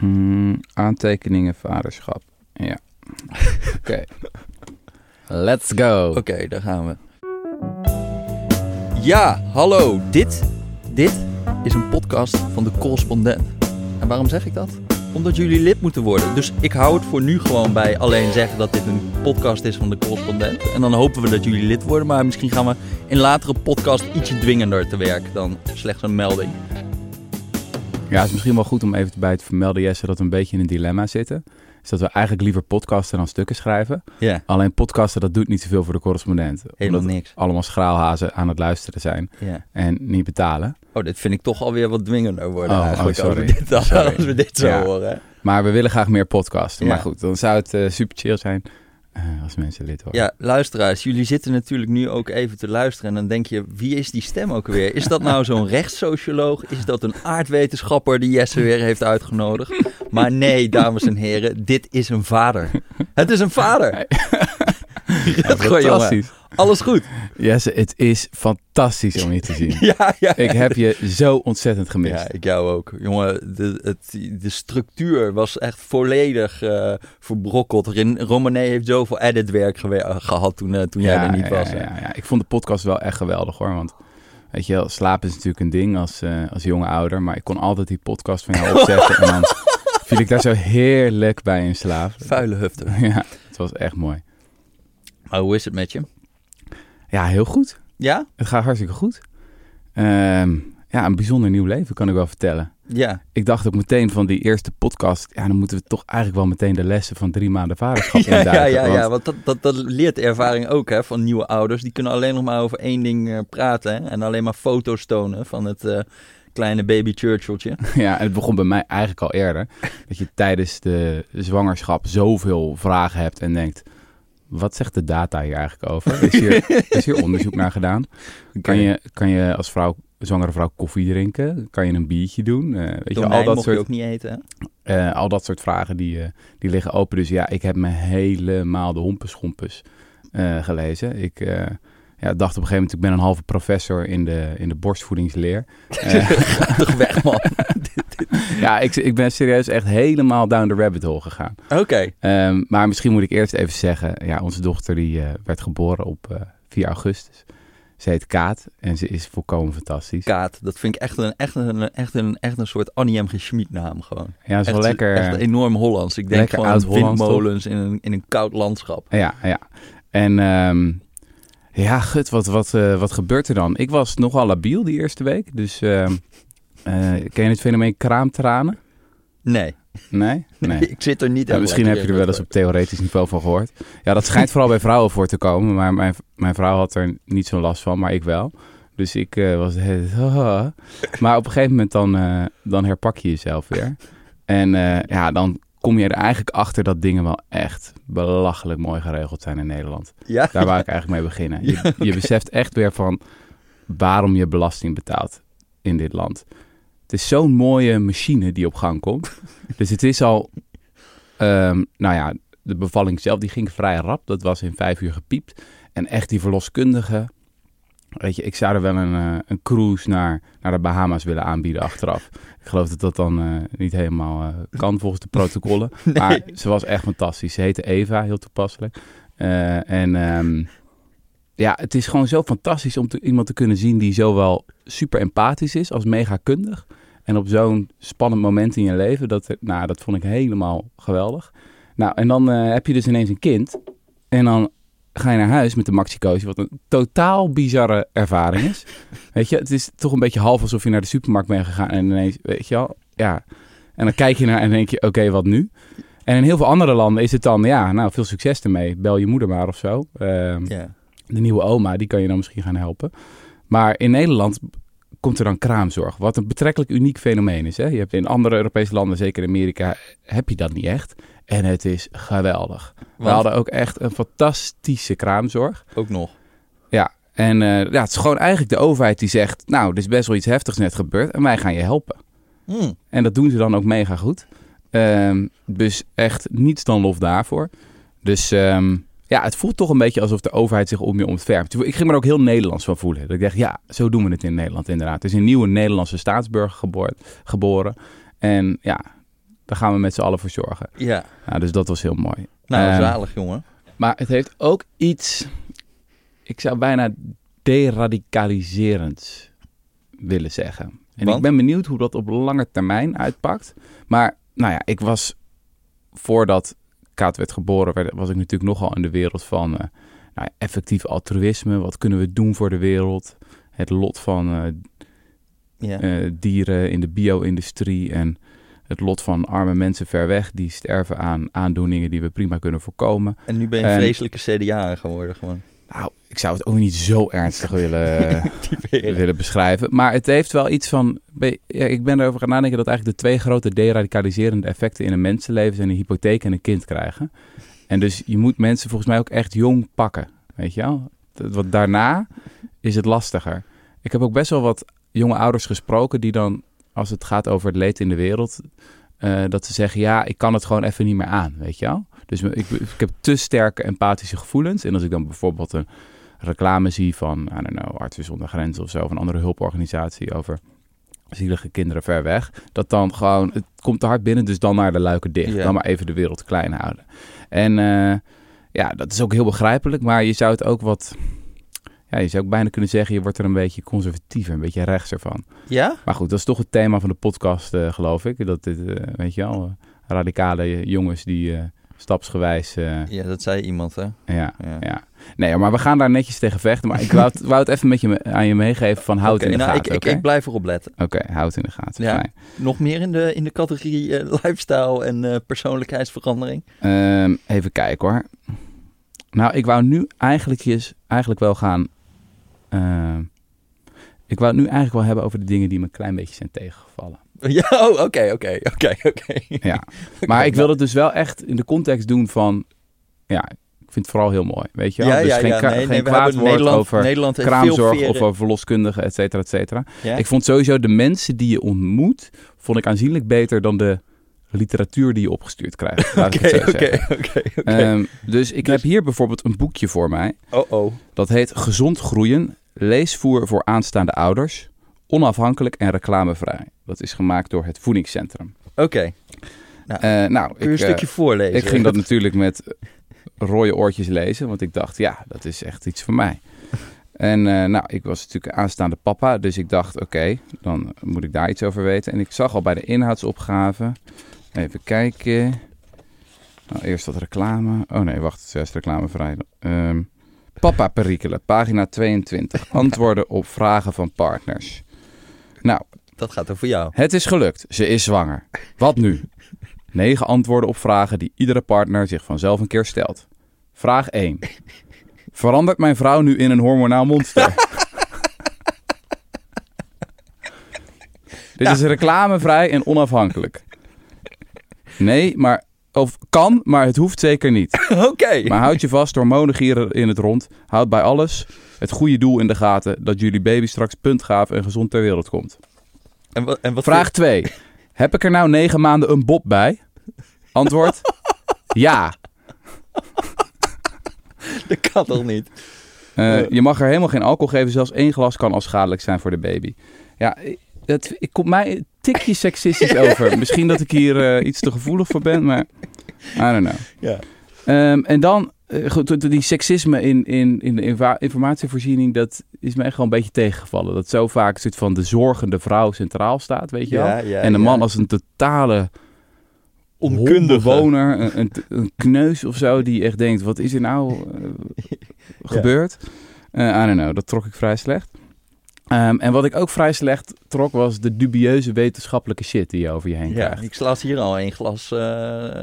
Mm, aantekeningen vaderschap. Ja. Oké. Let's go. Oké, daar gaan we. Ja, hallo. Dit, dit is een podcast van de correspondent. En waarom zeg ik dat? Omdat jullie lid moeten worden. Dus ik hou het voor nu gewoon bij alleen zeggen dat dit een podcast is van de correspondent. En dan hopen we dat jullie lid worden. Maar misschien gaan we in latere podcast ietsje dwingender te werk dan slechts een melding. Ja, het is misschien wel goed om even bij te vermelden, Jesse, dat we een beetje in een dilemma zitten. Is dat we eigenlijk liever podcasten dan stukken schrijven. Ja, Alleen podcasten, dat doet niet zoveel voor de correspondent. helemaal Omdat niks. allemaal schraalhazen aan het luisteren zijn Ja. en niet betalen. Oh, dit vind ik toch alweer wat dwingender worden Oh, oh, sorry. Als we dit, als Sorry. we dit zo Ja. horen. Maar we willen graag meer podcasten. Maar goed, dan zou het eh, super chill zijn eh, als mensen lid worden. Ja, luisteraars, jullie zitten natuurlijk nu ook even te luisteren. En dan denk je, wie is die stem ook weer? Is dat nou zo'n rechtssocioloog? Is dat een aardwetenschapper die Jesse weer heeft uitgenodigd? Maar nee, dames en heren, dit is een vader. Het is een vader. Jongen. fantastisch. Alles goed? Jesse, het is fantastisch om je te zien. Ja, ja. Ik heb je zo ontzettend gemist. Ja, ik jou ook. Jongen, de, het, de structuur was echt volledig eh, verbrokkeld. Romané heeft zoveel editwerk eh, gehad toen, eh, toen jij er niet ja, was. Ja, ja. Ik vond de podcast wel echt geweldig hoor. Want weet je wel, slapen is natuurlijk een ding als, eh, als jonge ouder. Maar ik kon altijd die podcast van jou opzetten. en dan viel ik daar zo heerlijk bij in slaap. Vuile hufte. Ja, het was echt mooi. Maar hoe is het met je? Ja, heel goed. Ja? Het gaat hartstikke goed. Ehm, ja, een bijzonder nieuw leven kan ik wel vertellen. Ja. Ik dacht ook meteen van die eerste podcast. Ja, dan moeten we toch eigenlijk wel meteen de lessen van drie maanden vaderschap Ja, ja, induiken. ja, ja, want- want dat, dat, dat leert ervaring ook hè, van nieuwe ouders. Die kunnen alleen nog maar over één ding eh, praten hè, en alleen maar foto's tonen van het eh, kleine baby Churchilltje. Ja, en het begon bij mij eigenlijk al eerder. Dat je tijdens de zwangerschap zoveel vragen hebt en denkt... Wat zegt de data hier eigenlijk over? Is hier, is hier onderzoek naar gedaan? Kan je, kan je als vrouw, zwangere vrouw koffie drinken? Kan je een biertje doen? Eh, weet je, al dat, soort, ook niet eten eh, al dat soort vragen die, eh, die liggen open. Dus ja, ik heb me helemaal de hompeschompes eh, gelezen. Ik ja, dacht op een gegeven moment, ik ben een halve professor in de, in de borstvoedingsleer. Toch weg man. ja, ik, ik ben serieus echt helemaal down the rabbit hole gegaan. Oké. Ehm, maar misschien moet ik eerst even zeggen, ja, onze dochter die eh, werd geboren op eh 4 augustus. Ze heet Kaat en ze is volkomen fantastisch. Kaat, dat vind ik echt een, echt een, echt een, echt een soort Annie M. G. Schmid naam gewoon. ja, is wel echt, lekker. Echt enorm Hollands. Ik denk gewoon windmolens in een, in een koud landschap. Ja, ja. En ehm, ja, gut, wat, wat, eh, wat gebeurt er dan? Ik was nogal labiel die eerste week. Dus ehm, eh, ken je het fenomeen kraamtranen? Nee, Nee? Nee. ik zit er niet echt misschien heb je er wel eens op theoretisch niveau van gehoord. Ja, dat schijnt vooral bij vrouwen voor te komen. Maar mijn, mijn vrouw had er niet zo last van, maar ik wel. Dus ik eh, was... Maar op een gegeven moment dan, dan herpak je jezelf weer. En ja, dan kom je er eigenlijk achter dat dingen wel echt belachelijk mooi geregeld zijn in Nederland. Ja, Daar wou ik eigenlijk mee beginnen. Je, Ja, je beseft echt weer van waarom je belasting betaalt in dit land. Het is zo'n mooie machine die op gang komt. Dus het is al, ehm, nou ja, de bevalling zelf die ging vrij rap. Dat was in vijf uur gepiept. En echt die verloskundige, weet je, ik zou er wel een, eh, een cruise naar, naar de Bahama's willen aanbieden achteraf. Ik geloof dat dat dan eh, niet helemaal eh, kan volgens de protocollen. Maar ze was echt fantastisch. Ze heette Eva, heel toepasselijk. En ehm, ja, het is gewoon zo fantastisch om te, iemand te kunnen zien die zowel super empathisch is als mega kundig. En op zo'n spannend moment in je leven, dat, nou, dat vond ik helemaal geweldig. Nou, en dan heb je dus ineens een kind. En dan ga je naar huis met de maxicosi, wat een totaal bizarre ervaring is. weet je, het is toch een beetje half alsof je naar de supermarkt bent gegaan en ineens, weet je wel, ja. En dan kijk je naar en denk je, oké, wat nu? En in heel veel andere landen is het dan, ja, nou, veel succes ermee. Bel je moeder maar of zo. Ehm, de nieuwe oma, die kan je dan misschien gaan helpen. Maar in Nederland komt er dan kraamzorg, wat een betrekkelijk uniek fenomeen is. Hè? Je hebt in andere Europese landen, zeker in Amerika, heb je dat niet echt. En het is geweldig. We hadden ook echt een fantastische kraamzorg. Ook nog. Ja, en eh, ja, het is gewoon eigenlijk de overheid die zegt, nou, er is best wel iets heftigs net gebeurd en wij gaan je helpen. Hmm. En dat doen ze dan ook mega goed. Ehm, dus echt niets dan lof daarvoor. Dus ehm, ja, het voelt toch een beetje alsof de overheid zich om je ontfermt. Ik ging me er ook heel Nederlands van voelen. Dat ik dacht, ja, zo doen we het in Nederland inderdaad. Er is een nieuwe Nederlandse staatsburger geboren. En ja, daar gaan we met z'n allen voor zorgen. Ja. Nou, dus dat was heel mooi. Nou, Ehm, zalig, jongen. Maar het heeft ook iets, ik zou bijna deradicaliserend willen zeggen. En Want? ik ben benieuwd hoe dat op lange termijn uitpakt. Maar nou ja, ik was voordat Kaat werd geboren, werd, was ik natuurlijk nogal in de wereld van eh, nou effectief altruïsme. Wat kunnen we doen voor de wereld? Het lot van eh, Ja. eh, dieren in de bio-industrie en het lot van arme mensen ver weg die sterven aan aandoeningen die we prima kunnen voorkomen. en nu ben je een en- vreselijke CDA geworden, gewoon. Nou, ik zou het ook niet zo ernstig willen, Typeren. willen beschrijven. Maar het heeft wel iets van. Ja, ik ben erover gaan nadenken dat eigenlijk de twee grote deradicaliserende effecten in een mensenleven zijn een hypotheek en een kind krijgen. En dus je moet mensen volgens mij ook echt jong pakken. Weet je wel? Want daarna is het lastiger. Ik heb ook best wel wat jonge ouders gesproken die dan, als het gaat over het leed in de wereld, eh, dat ze zeggen: Ja, ik kan het gewoon even niet meer aan. Weet je wel? Dus ik, ik heb te sterke empathische gevoelens. En als ik dan bijvoorbeeld een reclame zie van, I don't know, Artsen zonder Grenzen of zo, of een andere hulporganisatie over zielige kinderen ver weg, dat dan gewoon, het komt te hard binnen, dus dan naar de luiken dicht. Dan maar even de wereld klein houden. En eh, ja, dat is ook heel begrijpelijk, maar je zou het ook wat, ja, je zou ook bijna kunnen zeggen, je wordt er een beetje conservatiever, een beetje rechtser van. Ja? Maar goed, dat is toch het thema van de podcast, eh, geloof ik. Dat dit, eh, weet je wel, eh, radicale jongens die stapsgewijs, Ja, dat zei iemand, hè? ja, Ja. ja. Nee, maar we gaan daar netjes tegen vechten. Maar ik wou het, wou het even met je, me- aan je meegeven van houd in de nou, gaten. ik, ik, blijf erop letten. Oké, houd in de gaten. Ja. Fijn. Nog meer in de, in de categorie lifestyle en persoonlijkheidsverandering? Ehm, even kijken hoor. Nou, ik wou nu eigenlijk, eens, eigenlijk wel gaan... ehm, ik wou het nu eigenlijk wel hebben over de dingen die me een klein beetje zijn tegengevallen. Ja, oh, oké, oké, oké, oké. Ja. Maar ik wil het dus wel echt in de context doen van... Ja, ik vind het vooral heel mooi, weet je wel? Ja, dus ja, geen, ja. Nee, geen nee, kwaad woord Nederland, over Nederland kraamzorg of over verloskundigen, et cetera, et cetera. Ik vond sowieso de mensen die je ontmoet, vond ik aanzienlijk beter dan de literatuur die je opgestuurd krijgt. Oké, oké, oké. Ehm, dus ik Dus- heb hier bijvoorbeeld een boekje voor mij. Oh, oh. Dat heet Gezond Groeien, leesvoer voor aanstaande ouders, onafhankelijk en reclamevrij. Dat is gemaakt door het Voedingscentrum. Oké, Eh, nou, kun je een ik, eh, stukje voorlezen? ik ging dat natuurlijk met rode oortjes lezen, want ik dacht, ja, dat is echt iets voor mij. En eh, nou, ik was natuurlijk aanstaande papa, dus ik dacht, oké, dan moet ik daar iets over weten. En ik zag al bij de inhoudsopgave, even kijken. Nou, eerst wat reclame. Oh nee, wacht, het is juist reclamevrij. Ehm papa perikelen, pagina 22. Antwoorden op vragen van partners. Nou, Dat gaat over jou. het is gelukt. Ze is zwanger. Wat nu? Negen antwoorden op vragen die iedere partner zich vanzelf een keer stelt. Vraag 1. Verandert mijn vrouw nu in een hormonaal monster? Dit is reclamevrij en onafhankelijk. Nee, maar... Of kan, maar het hoeft zeker niet. Oké. Maar houd je vast, hormonen gieren in het rond. Houd bij alles het goede doel in de gaten... dat jullie baby straks puntgaaf en gezond ter wereld komt. En wat, en wat Vraag 2. Heb ik er nou negen maanden een bob bij? Antwoord. Ja. Dat kan toch niet? Eh, je mag er helemaal geen alcohol geven. Zelfs één glas kan al schadelijk zijn voor de baby. Ja, dat, ik kom mij een tikje seksistisch over. Misschien dat ik hier eh, iets te gevoelig voor ben, maar I don't know. Ja. Ehm, en dan, eh, goed, die seksisme in, in, in de informatievoorziening, dat is me echt wel een beetje tegengevallen. Dat zo vaak zit van de zorgende vrouw centraal staat, weet je wel. Ja, en de man als een totale Onkundige. bewoner, een, een, een kneus of zo, die echt denkt, wat is er nou eh, gebeurd? Eh I don't know, dat trok ik vrij slecht. Ehm, en wat ik ook vrij slecht trok, was de dubieuze wetenschappelijke shit die je over je heen Ja, krijgt. ik slaat hier al één glas,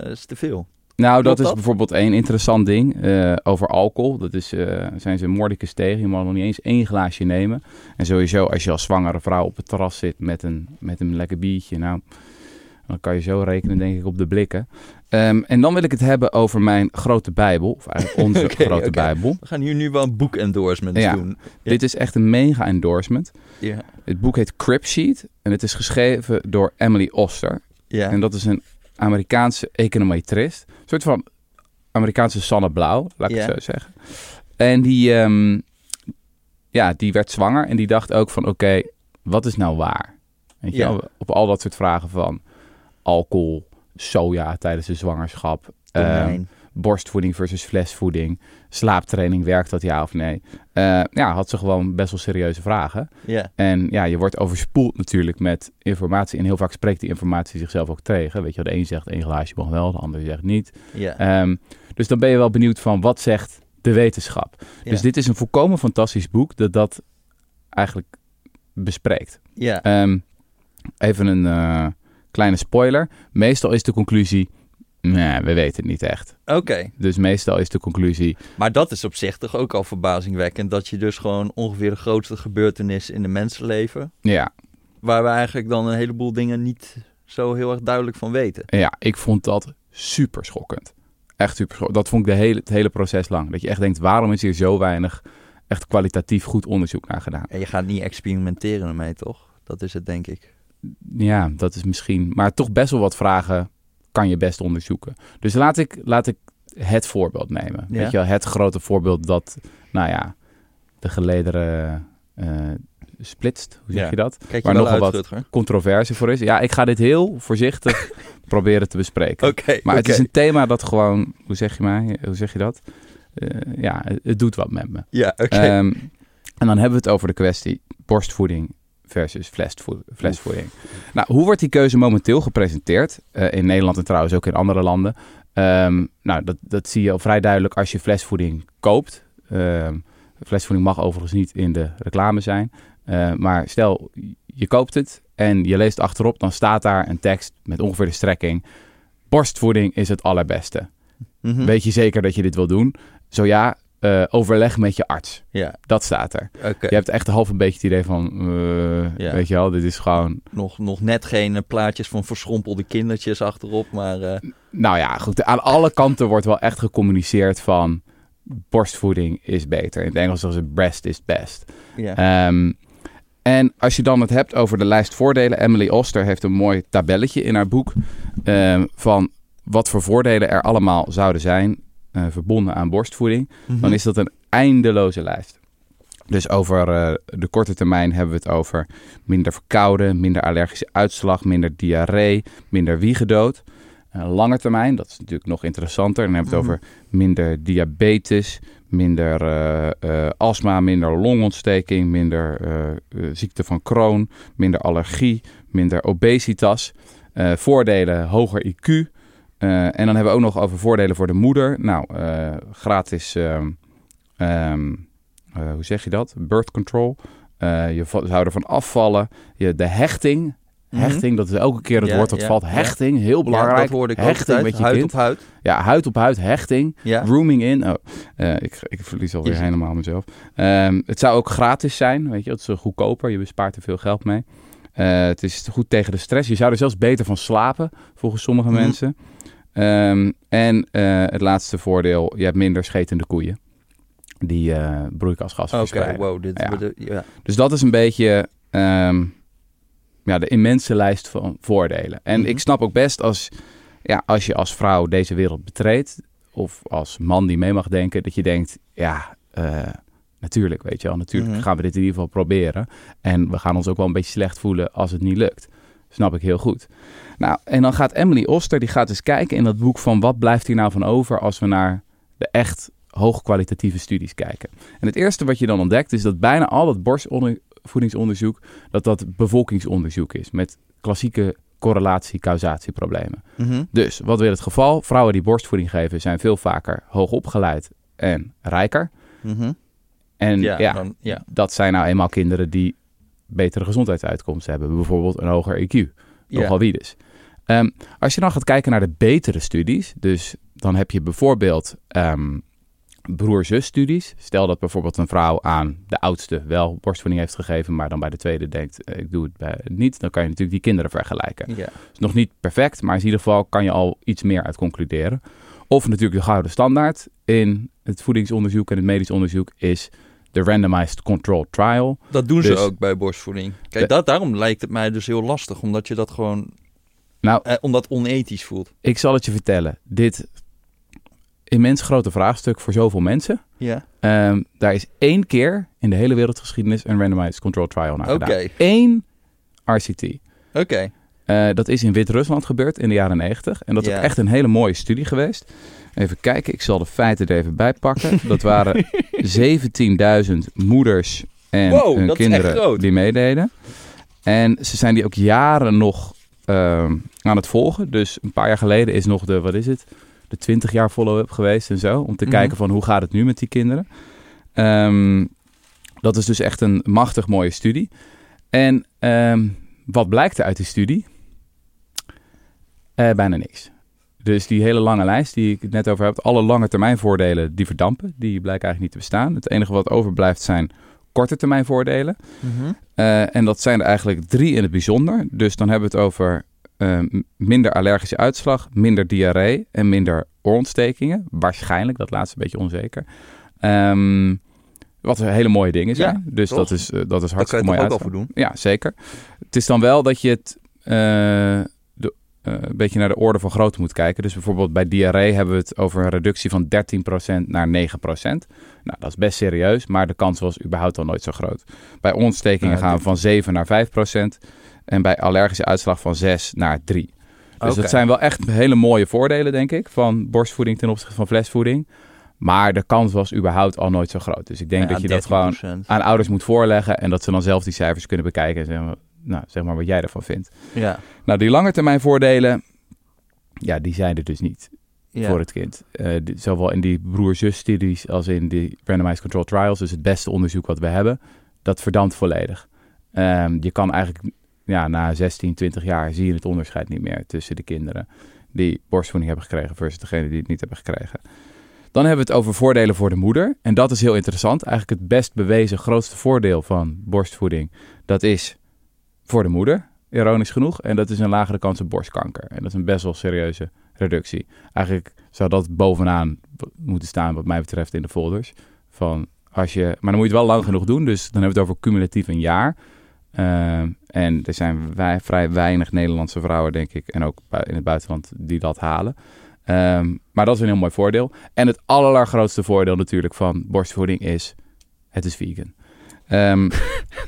is te veel. Nou, dat is bijvoorbeeld één interessant ding eh, over alcohol. Dat is, eh, zijn ze moordicus tegen. Je mag nog niet eens één glaasje nemen. En sowieso, als je als zwangere vrouw op het terras zit met een, met een lekker biertje, nou, dan kan je zo rekenen, denk ik, op de blikken. Ehm, en dan wil ik het hebben over mijn grote Bijbel, of eigenlijk onze grote. Bijbel. We gaan hier nu wel een boek endorsements Ja. doen. Ja. Dit is echt een mega endorsement. Ja. Het boek heet Crib Sheet en het is geschreven door Emily Oster. Ja. En dat is een Amerikaanse econometrist. Een soort van Amerikaanse Sanne Blauw, laat ik Ja. het zo zeggen. En die, ehm, ja, die werd zwanger en die dacht ook van oké, wat is nou waar? Weet je Ja. op al dat soort vragen van alcohol, soja tijdens de zwangerschap. Ehm, borstvoeding versus flesvoeding. Slaaptraining, werkt dat ja of nee? Eh, ja, had ze gewoon best wel serieuze vragen. ja. En ja, je wordt overspoeld natuurlijk met informatie. En heel vaak spreekt die informatie zichzelf ook tegen. Weet je, de een zegt één glaasje mag wel, de ander zegt niet. Ehm, dus dan ben je wel benieuwd van wat zegt de wetenschap. Dus dit is een volkomen fantastisch boek dat dat eigenlijk bespreekt. Ehm, even een eh, kleine spoiler. Meestal is de conclusie, nee, we weten het niet echt. Oké. Dus meestal is de conclusie, Maar dat is op zich toch ook al verbazingwekkend. Dat je dus gewoon ongeveer de grootste gebeurtenis in de mensenleven. ja, Waar we eigenlijk dan een heleboel dingen niet zo heel erg duidelijk van weten. ja, ik vond dat super schokkend. Echt super schokkend. Dat vond ik de hele, het hele proces lang. Dat je echt denkt, waarom is hier zo weinig echt kwalitatief goed onderzoek naar gedaan? En je gaat niet experimenteren ermee, toch? Dat is het, denk ik. Ja, dat is misschien. Maar toch best wel wat vragen kan je best onderzoeken. Dus laat ik, laat ik het voorbeeld nemen. Ja. Weet je wel, het grote voorbeeld dat, nou ja, de gelederen eh, splitst. Hoe zeg Ja. je dat? Kijk je wel nogal wat Rutger? Controverse voor is. Ja, ik ga dit heel voorzichtig proberen te bespreken. Oké, Maar het is een thema dat gewoon, hoe zeg je, mij, hoe zeg je dat? Eh, ja, het, het doet wat met me. Ja, oké. Ehm, en dan hebben we het over de kwestie borstvoeding versus flesvoe- flesvoeding. Nou, hoe wordt die keuze momenteel gepresenteerd? Eh, in Nederland en trouwens ook in andere landen. Ehm, nou, dat, dat zie je al vrij duidelijk als je flesvoeding koopt. Ehm, flesvoeding mag overigens niet in de reclame zijn. Eh, maar stel, je koopt het en je leest achterop, dan staat daar een tekst met ongeveer de strekking. Borstvoeding is het allerbeste. Mhm. Weet je zeker dat je dit wil doen? Zo ja, eh, overleg met je arts. Ja, Dat staat er. Je hebt echt half een beetje het idee van, eh, Ja. weet je wel, dit is gewoon... Nog, nog net geen eh, plaatjes van verschrompelde kindertjes achterop, maar... Nou ja, goed, aan alle kanten wordt wel echt gecommuniceerd van borstvoeding is beter. In het Engels zeggen ze breast is best. ja. Ehm, en als je dan het hebt over de lijst voordelen, Emily Oster heeft een mooi tabelletje in haar boek ehm, van wat voor voordelen er allemaal zouden zijn eh, verbonden aan borstvoeding. Mhm. dan is dat een eindeloze lijst. Dus over eh, de korte termijn hebben we het over minder verkouden, minder allergische uitslag, minder diarree, minder wiegedood. Eh, lange termijn, dat is natuurlijk nog interessanter. Dan hebben we het Mhm. over minder diabetes, minder eh, astma, minder longontsteking, minder ziekte van Crohn, minder allergie, minder obesitas. Voordelen, hoger IQ. Eh, en dan hebben we ook nog over voordelen voor de moeder. Nou, eh, gratis, ehm, ehm, eh, hoe zeg je dat? Birth control. Je zou ervan afvallen. Je, de hechting. Mhm. Hechting, dat is elke keer het Ja, woord dat ja, valt. ja. Hechting, heel belangrijk. dat hoorde ik ook hechting met je huid kind. op huid. Ja, huid op huid, hechting. Rooming in. Oh, ik, ik verlies alweer helemaal mezelf. Ehm, het zou ook gratis zijn, weet je. Het is goedkoper. Je bespaart er veel geld mee. Het is goed tegen de stress. Je zou er zelfs beter van slapen, volgens sommige Mhm. mensen. Ehm, en eh, het laatste voordeel, je hebt minder schetende koeien. Die eh broeikasgassen Oké, verspreiden. wow. Dit, Ja. de- ja. Dus dat is een beetje ehm, ja, de immense lijst van voordelen. En Mhm. ik snap ook best als, ja, als je als vrouw deze wereld betreedt, of als man die mee mag denken, dat je denkt, ja, eh, natuurlijk, weet je wel, natuurlijk Mhm. gaan we dit in ieder geval proberen. En we gaan ons ook wel een beetje slecht voelen als het niet lukt. Snap ik heel goed. Nou, en dan gaat Emily Oster, die gaat eens kijken in dat boek van wat blijft hier nou van over als we naar de echt hoogkwalitatieve studies kijken. En het eerste wat je dan ontdekt is dat bijna al dat borstvoedingsonderzoek, dat dat bevolkingsonderzoek is met klassieke correlatie-causatieproblemen. Mhm. Dus, wat wil het geval? Vrouwen die borstvoeding geven zijn veel vaker hoogopgeleid en rijker. Mhm. En Ja, ja, dan- ja. dat zijn nou eenmaal kinderen die betere gezondheidsuitkomsten hebben. Bijvoorbeeld een hoger IQ. Ja. Nogal wie dus. Ehm, als je dan gaat kijken naar de betere studies, dus dan heb je bijvoorbeeld ehm, broer-zus studies. Stel dat bijvoorbeeld een vrouw aan de oudste wel borstvoeding heeft gegeven, maar dan bij de tweede denkt, eh, ik doe het bij, niet. Dan kan je natuurlijk die kinderen vergelijken. Ja. is nog niet perfect, maar in ieder geval kan je al iets meer uit concluderen. Of natuurlijk de gouden standaard in het voedingsonderzoek en het medisch onderzoek is de randomized controlled trial. Dat doen ze Dus- ook bij borstvoeding. Kijk, De- dat, daarom lijkt het mij dus heel lastig. Omdat je dat gewoon... Nou, Eh, omdat onethisch voelt. ik zal het je vertellen. Dit immens grote vraagstuk voor zoveel mensen. Ja. Ehm, daar is één keer in de hele wereldgeschiedenis een randomized controlled trial naar gedaan. Eén RCT. Oké. Eh, dat is in Wit-Rusland gebeurd in de jaren 90. En dat is Ja. ook echt een hele mooie studie geweest. Even kijken, ik zal de feiten er even bij pakken. Dat waren 17.000 moeders en Wow, hun kinderen die meededen. En ze zijn die ook jaren nog ehm, aan het volgen. Dus een paar jaar geleden is nog de, wat is het? De 20 jaar follow-up geweest en zo. Om te Mhm. kijken van hoe gaat het nu met die kinderen. Ehm, dat is dus echt een machtig mooie studie. En ehm, wat blijkt er uit die studie? Eh, bijna niks. Dus die hele lange lijst die ik het net over heb, alle lange termijn voordelen, die verdampen. Die blijken eigenlijk niet te bestaan. Het enige wat overblijft zijn korte termijn voordelen. Mhm. Eh, en dat zijn er eigenlijk drie in het bijzonder. Dus dan hebben we het over eh, minder allergische uitslag, minder diarree en minder oorontstekingen. Waarschijnlijk, dat laatste een beetje onzeker. Ehm, wat hele mooie dingen zijn. Ja, dus toch? dat is, dat is Daar kan hartstikke je mooi toch ook uitslag. wel voor doen. Ja, zeker. Het is dan wel dat je het eh, een beetje naar de orde van grootte moet kijken. Dus bijvoorbeeld bij diarree hebben we het over een reductie van 13% naar 9%. Nou, dat is best serieus, maar de kans was überhaupt al nooit zo groot. Bij ontstekingen Ja, gaan we van 7 naar 5%. En bij allergische uitslag van 6 naar 3. Dus dat zijn wel echt hele mooie voordelen, denk ik, van borstvoeding ten opzichte van flesvoeding. Maar de kans was überhaupt al nooit zo groot. Dus ik denk Ja, dat je dat gewoon 13%. aan ouders moet voorleggen en dat ze dan zelf die cijfers kunnen bekijken en zeggen, nou, zeg maar wat jij ervan vindt. Ja. Nou, die langetermijn voordelen, ja, die zijn er dus niet Ja. voor het kind. Eh, die- zowel in die broer-zus-studies als in die randomized control trials, dus het beste onderzoek wat we hebben, dat verdampt volledig. Ehm, je kan eigenlijk, ja, na 16, 20 jaar zie je het onderscheid niet meer tussen de kinderen die borstvoeding hebben gekregen versus degene die het niet hebben gekregen. Dan hebben we het over voordelen voor de moeder. En dat is heel interessant. Eigenlijk het best bewezen grootste voordeel van borstvoeding, dat is voor de moeder, ironisch genoeg. En dat is een lagere kans op borstkanker. En dat is een best wel serieuze reductie. Eigenlijk zou dat bovenaan moeten staan wat mij betreft in de folders. Van als je, maar dan moet je het wel lang genoeg doen. Dus dan hebben we het over cumulatief een jaar. Ehm, en er zijn wij, vrij weinig Nederlandse vrouwen, denk ik, en ook in het buitenland, die dat halen. Ehm, maar dat is een heel mooi voordeel. En het allergrootste voordeel natuurlijk van borstvoeding is, het is vegan. Ehm,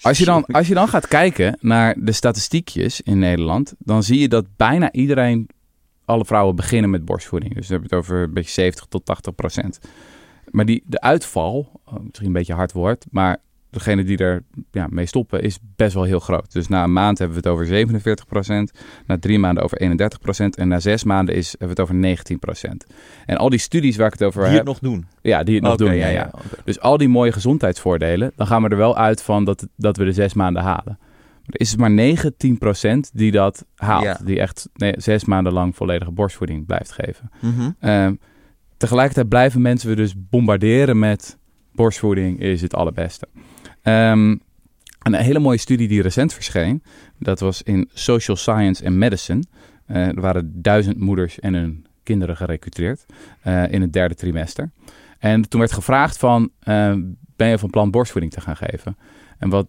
als, je dan, als je dan gaat kijken naar de statistiekjes in Nederland, dan zie je dat bijna iedereen, alle vrouwen beginnen met borstvoeding. Dus dan heb je het over een beetje 70 tot 80 procent. Maar die, de uitval, oh, misschien een beetje hard woord, maar degene die er ja, mee stoppen is best wel heel groot. Dus na een maand hebben we het over 47 procent, na drie maanden over 31 procent en na zes maanden is, hebben we het over 19 procent. En al die studies waar ik het over Die heb, het nog doen. ja, die het nog doen, ja, ja. Dus al die mooie gezondheidsvoordelen, dan gaan we er wel uit van dat, dat we de zes maanden halen. Maar er is het maar 19% die dat haalt. Ja. Die echt nee, zes maanden lang volledige borstvoeding blijft geven. Mhm. Ehm, tegelijkertijd blijven mensen we dus bombarderen met borstvoeding is het allerbeste. Ehm, een hele mooie studie die recent verscheen, dat was in Social Science and Medicine. Eh, er waren duizend moeders en hun kinderen gerecruiteerd eh, in het derde trimester. En toen werd gevraagd van, eh, ben je van plan borstvoeding te gaan geven? En wat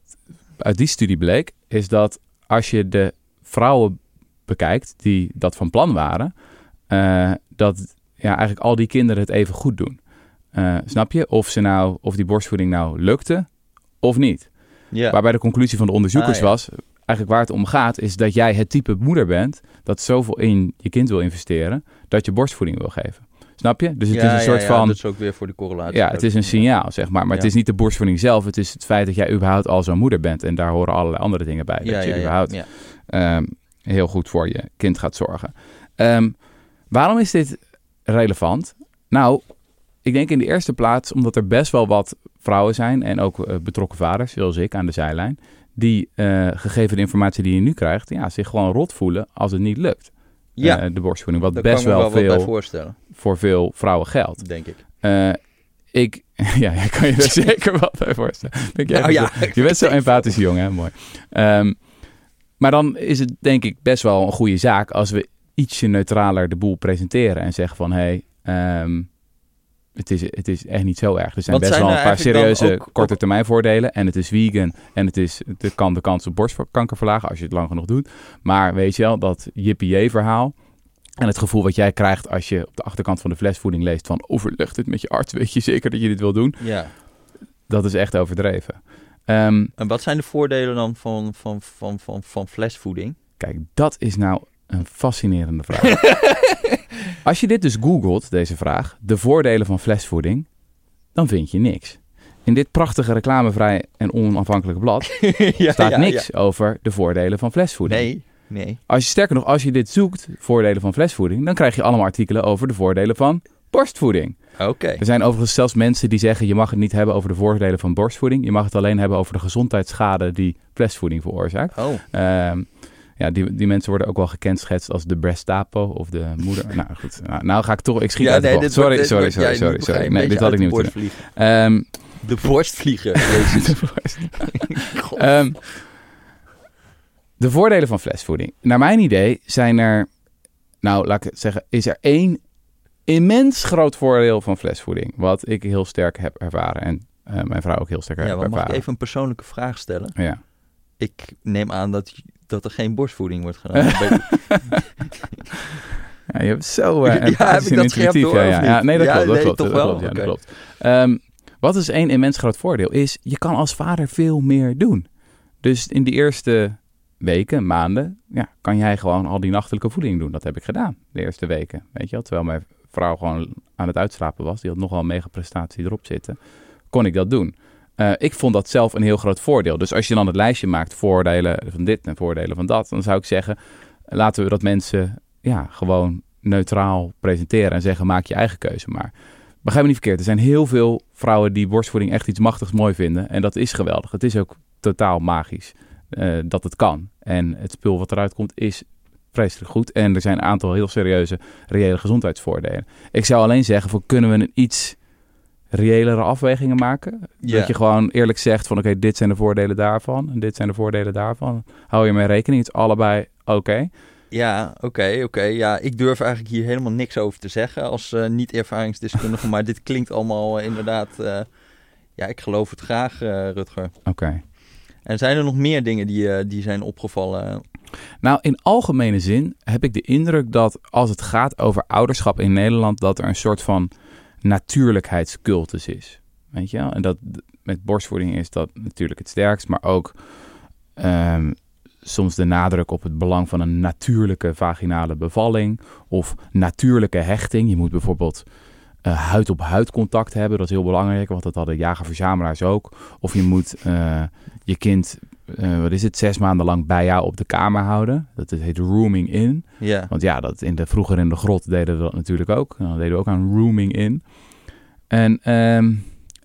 uit die studie bleek, is dat als je de vrouwen bekijkt die dat van plan waren, dat ja, eigenlijk al die kinderen het even goed doen. Snap je? Of, ze nou, of die borstvoeding nou lukte of niet. Ja. Waarbij de conclusie van de onderzoekers Ah, ja. was, eigenlijk waar het om gaat, is dat jij het type moeder bent dat zoveel in je kind wil investeren, dat je borstvoeding wil geven. Snap je? Dus het Ja, is een soort ja, van, Dat is ook weer voor de correlatie. ja, het is een signaal, zeg maar. Maar het is niet de borstvoeding zelf, het is het feit dat jij überhaupt al zo'n moeder bent. En daar horen allerlei andere dingen bij. Ja, dat je überhaupt ehm, heel goed voor je kind gaat zorgen. Ehm, waarom is dit relevant? Nou, ik denk in de eerste plaats omdat er best wel wat vrouwen zijn en ook eh, betrokken vaders, zoals ik aan de zijlijn, die eh, gegeven de informatie die je nu krijgt, ja, zich gewoon rot voelen als het niet lukt. Ja, Eh, de borstvoeding, wat best wel wel veel voorstellen, voor veel vrouwen geldt. denk ik. Ik, ja, jij kan je er zeker wat bij voorstellen. Denk jij Nou ja, je bent zo empathisch jong, hè? Mooi. Ehm, maar dan is het denk ik best wel een goede zaak als we ietsje neutraler de boel presenteren en zeggen van hé, hey, ehm, het, is, het is echt niet zo erg. Er zijn Wat best zijn wel een paar serieuze ook- korte ook- termijn voordelen en het is vegan en het, is, het kan de kans op borstkanker verlagen als je het lang genoeg doet. Maar weet je wel, dat jippie verhaal en het gevoel wat jij krijgt als je op de achterkant van de flesvoeding leest van overleg dit met je arts, weet je zeker dat je dit wil doen? Ja. dat is echt overdreven. Ehm, En wat zijn de voordelen dan van, van, van, van, van flesvoeding? kijk, dat is nou een fascinerende vraag. Als je dit dus googelt, deze vraag, de voordelen van flesvoeding, dan vind je niks. In dit prachtige reclamevrij en onafhankelijke blad ja, staat ja, niks ja. over de voordelen van flesvoeding. Nee, nee. Als je sterker nog, als je dit zoekt, voordelen van flesvoeding, dan krijg je allemaal artikelen over de voordelen van borstvoeding. Oké. Er zijn overigens zelfs mensen die zeggen: je mag het niet hebben over de voordelen van borstvoeding. Je mag het alleen hebben over de gezondheidsschade die flesvoeding veroorzaakt. Oh, Ehm, ja, die, die mensen worden ook wel gekenschetst als de Brestapo of de moeder. nou goed, nou, nou ga ik toch, ik schiet ja, uit de bocht. Sorry, wordt- sorry, sorry, sorry, sorry. Nee, dit had ik niet de moeten doen. Ehm, De borstvlieger. Jezus. de borst. Ehm, de voordelen van flesvoeding. Naar mijn idee zijn er, nou laat ik het zeggen, is er één immens groot voordeel van flesvoeding. Wat ik heel sterk heb ervaren en eh, mijn vrouw ook heel sterk ja, heeft maar mag ik ervaren. even een persoonlijke vraag stellen? Ja. Ik neem aan dat, dat er geen borstvoeding wordt gedaan. Ja, je hebt zo uh, scherp door, ja, niet? ja, nee, dat klopt. Dat nee, klopt, toch dat wel? klopt, ja, dat Oké. klopt. Ehm, wat is één immens groot voordeel? Is je kan als vader veel meer doen. Dus in die eerste weken, maanden, ja, kan jij gewoon al die nachtelijke voeding doen. Dat heb ik gedaan, de eerste weken. Weet je wel, terwijl mijn vrouw gewoon aan het uitslapen was. Die had nogal een mega prestatie erop zitten. Kon ik dat doen. Eh, ik vond dat zelf een heel groot voordeel. Dus als je dan het lijstje maakt, voordelen van dit en voordelen van dat, dan zou ik zeggen, laten we dat mensen ja, gewoon neutraal presenteren en zeggen, maak je eigen keuze maar. Begrijp me niet verkeerd, er zijn heel veel vrouwen die borstvoeding echt iets machtigs mooi vinden. En dat is geweldig. Het is ook totaal magisch eh, dat het kan. En het spul wat eruit komt is vreselijk goed. En er zijn een aantal heel serieuze, reële gezondheidsvoordelen. Ik zou alleen zeggen, voor kunnen we een iets reëlere afwegingen maken? Dat je gewoon eerlijk zegt van oké, dit zijn de voordelen daarvan en dit zijn de voordelen daarvan. Hou je mee rekening, het is allebei oké. Ja, oké, oké. Ja, ik durf eigenlijk hier helemaal niks over te zeggen als eh, niet-ervaringsdeskundige. maar dit klinkt allemaal eh, inderdaad... eh, ja, ik geloof het graag, Rutger. Oké. En zijn er nog meer dingen die, die zijn opgevallen? Nou, in algemene zin heb ik de indruk dat als het gaat over ouderschap in Nederland, dat er een soort van natuurlijkheidscultus is. Weet je wel? En dat met borstvoeding is dat natuurlijk het sterkst, maar ook ehm, soms de nadruk op het belang van een natuurlijke vaginale bevalling of natuurlijke hechting. Je moet bijvoorbeeld eh, huid-op-huid contact hebben, dat is heel belangrijk, want dat hadden jager-verzamelaars ook. Of je moet eh, je kind eh, wat is het, zes maanden lang bij jou op de kamer houden. Dat heet rooming in. Ja, Want ja, dat in de, vroeger in de grot deden we dat natuurlijk ook. Dan deden we ook aan rooming in. En ehm,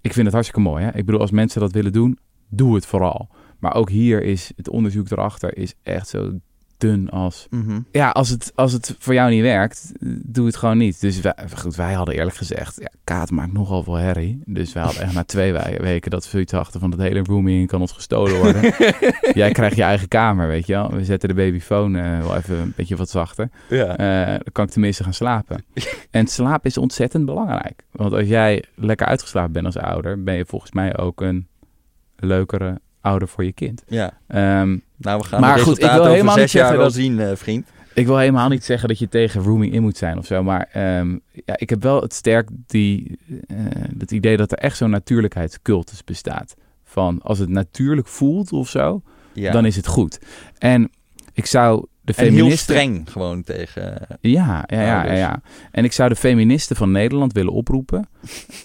ik vind het hartstikke mooi. Hè? Ik bedoel, als mensen dat willen doen, doe het vooral. Maar ook hier is het onderzoek erachter is echt zo dun als... mhm. Ja, als het, als het voor jou niet werkt, doe het gewoon niet. Dus wij, goed, wij hadden eerlijk gezegd, ja, Kaat maakt nogal veel herrie. Dus wij hadden echt na twee we- weken dat we achter van het hele rooming kan ons gestolen worden. Jij krijgt je eigen kamer, weet je wel. We zetten de babyfoon eh, wel even een beetje wat zachter. ja. Eh, dan kan ik tenminste gaan slapen. en slaap is ontzettend belangrijk. Want als jij lekker uitgeslapen bent als ouder, ben je volgens mij ook een leukere ouder voor je kind. ja. Ehm, Nou, we gaan Maar de goed, ik wil helemaal zes niet zeggen dat- zien, eh, vriend. ik wil helemaal niet zeggen dat je tegen rooming in moet zijn of zo. Maar ehm, ja, ik heb wel het sterk die, eh, het idee dat er echt zo'n natuurlijkheidscultus bestaat. Van als het natuurlijk voelt of zo, Ja. dan is het goed. En ik zou de en heel feministen... streng gewoon tegen... Ja, ja, ja, ja, ja. En ik zou de feministen van Nederland willen oproepen.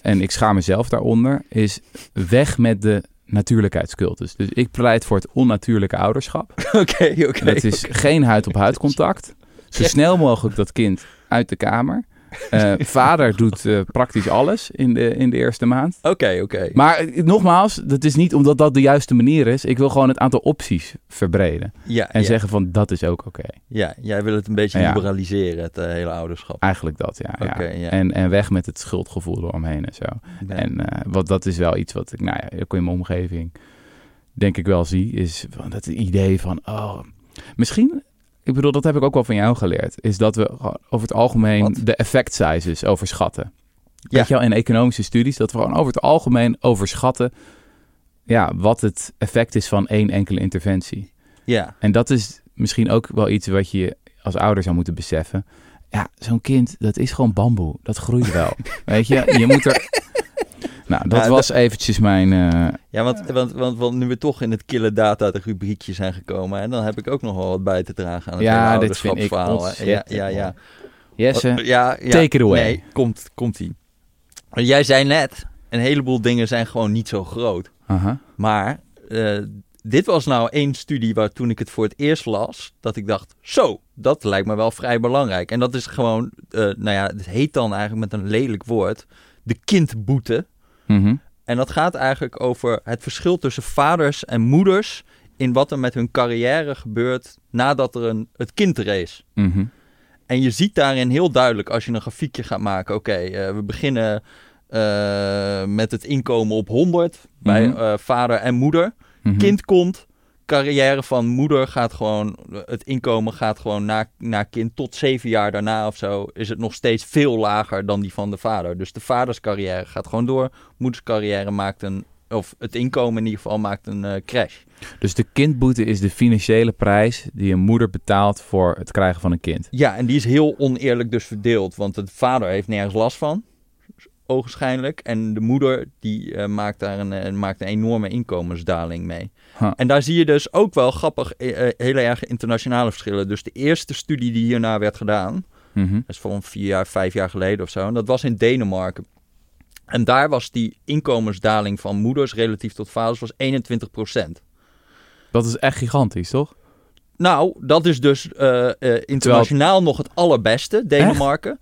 en ik schaam mezelf daaronder. Is weg met de natuurlijkheidscultus. Dus ik pleit voor het onnatuurlijke ouderschap. Oké, oké. Dat is geen huid-op-huid contact. Zo snel mogelijk dat kind uit de kamer. Eh, vader doet eh, praktisch alles in de, in de eerste maand. Oké, oké. Maar eh, nogmaals, dat is niet omdat dat de juiste manier is. Ik wil gewoon het aantal opties verbreden. Ja, En ja, zeggen van dat is ook oké. ja, jij wil het een beetje Ja. liberaliseren, het hele ouderschap. Eigenlijk dat, ja. ja. En, en weg met het schuldgevoel eromheen en zo. En wat, dat is wel iets wat ik, nou ja, ook in mijn omgeving denk ik wel zie. Is van dat idee van, oh, misschien, ik bedoel, dat heb ik ook wel van jou geleerd. Is dat we over het algemeen Wat? de effect sizes overschatten. Ja. Weet je wel, in economische studies, dat we gewoon over het algemeen overschatten ja, wat het effect is van één enkele interventie. ja. En dat is misschien ook wel iets wat je als ouder zou moeten beseffen. Ja, zo'n kind, dat is gewoon bamboe. Dat groeit wel. Weet je, je moet er... Nou, dat was eventjes mijn... eh, Ja, want, want, want, want nu we toch in het kille data de rubriekje zijn gekomen... en dan heb ik ook nog wel wat bij te dragen aan het Ja, dit vind ik. Ja, ja, ja. Jesse, Oh, ja, ja. take it away. Nee, komt, komt ie. Jij zei net, een heleboel dingen zijn gewoon niet zo groot. Maar eh, dit was nou één studie waar toen ik het voor het eerst las, dat ik dacht, zo, dat lijkt me wel vrij belangrijk. En dat is gewoon, eh, nou ja, het heet dan eigenlijk met een lelijk woord, de kindboete. Mhm. En dat gaat eigenlijk over het verschil tussen vaders en moeders in wat er met hun carrière gebeurt nadat er een, het kind er is. Mhm. En je ziet daarin heel duidelijk als je een grafiekje gaat maken. Oké, eh, we beginnen eh, met het inkomen op 100 bij Mhm. eh, vader en moeder. Kind komt, carrière van moeder gaat gewoon, het inkomen gaat gewoon naar, naar kind tot zeven jaar daarna of zo. Is het nog steeds veel lager dan die van de vader. Dus de vaders carrière gaat gewoon door. Moeders carrière maakt een, of het inkomen in ieder geval maakt een eh, crash. Dus de kindboete is de financiële prijs die een moeder betaalt voor het krijgen van een kind. Ja, en die is heel oneerlijk dus verdeeld. Want de vader heeft nergens last van, ogenschijnlijk. En de moeder die eh, maakt daar een, eh, maakt een enorme inkomensdaling mee. Huh. En daar zie je dus ook wel grappig, eh, hele erg internationale verschillen. Dus de eerste studie die hierna werd gedaan, Mhm. dat is van vier jaar, vijf jaar geleden of zo. En dat was in Denemarken. En daar was die inkomensdaling van moeders relatief tot vaders was 21% Dat is echt gigantisch, toch? Nou, dat is dus internationaal nog het allerbeste, Denemarken.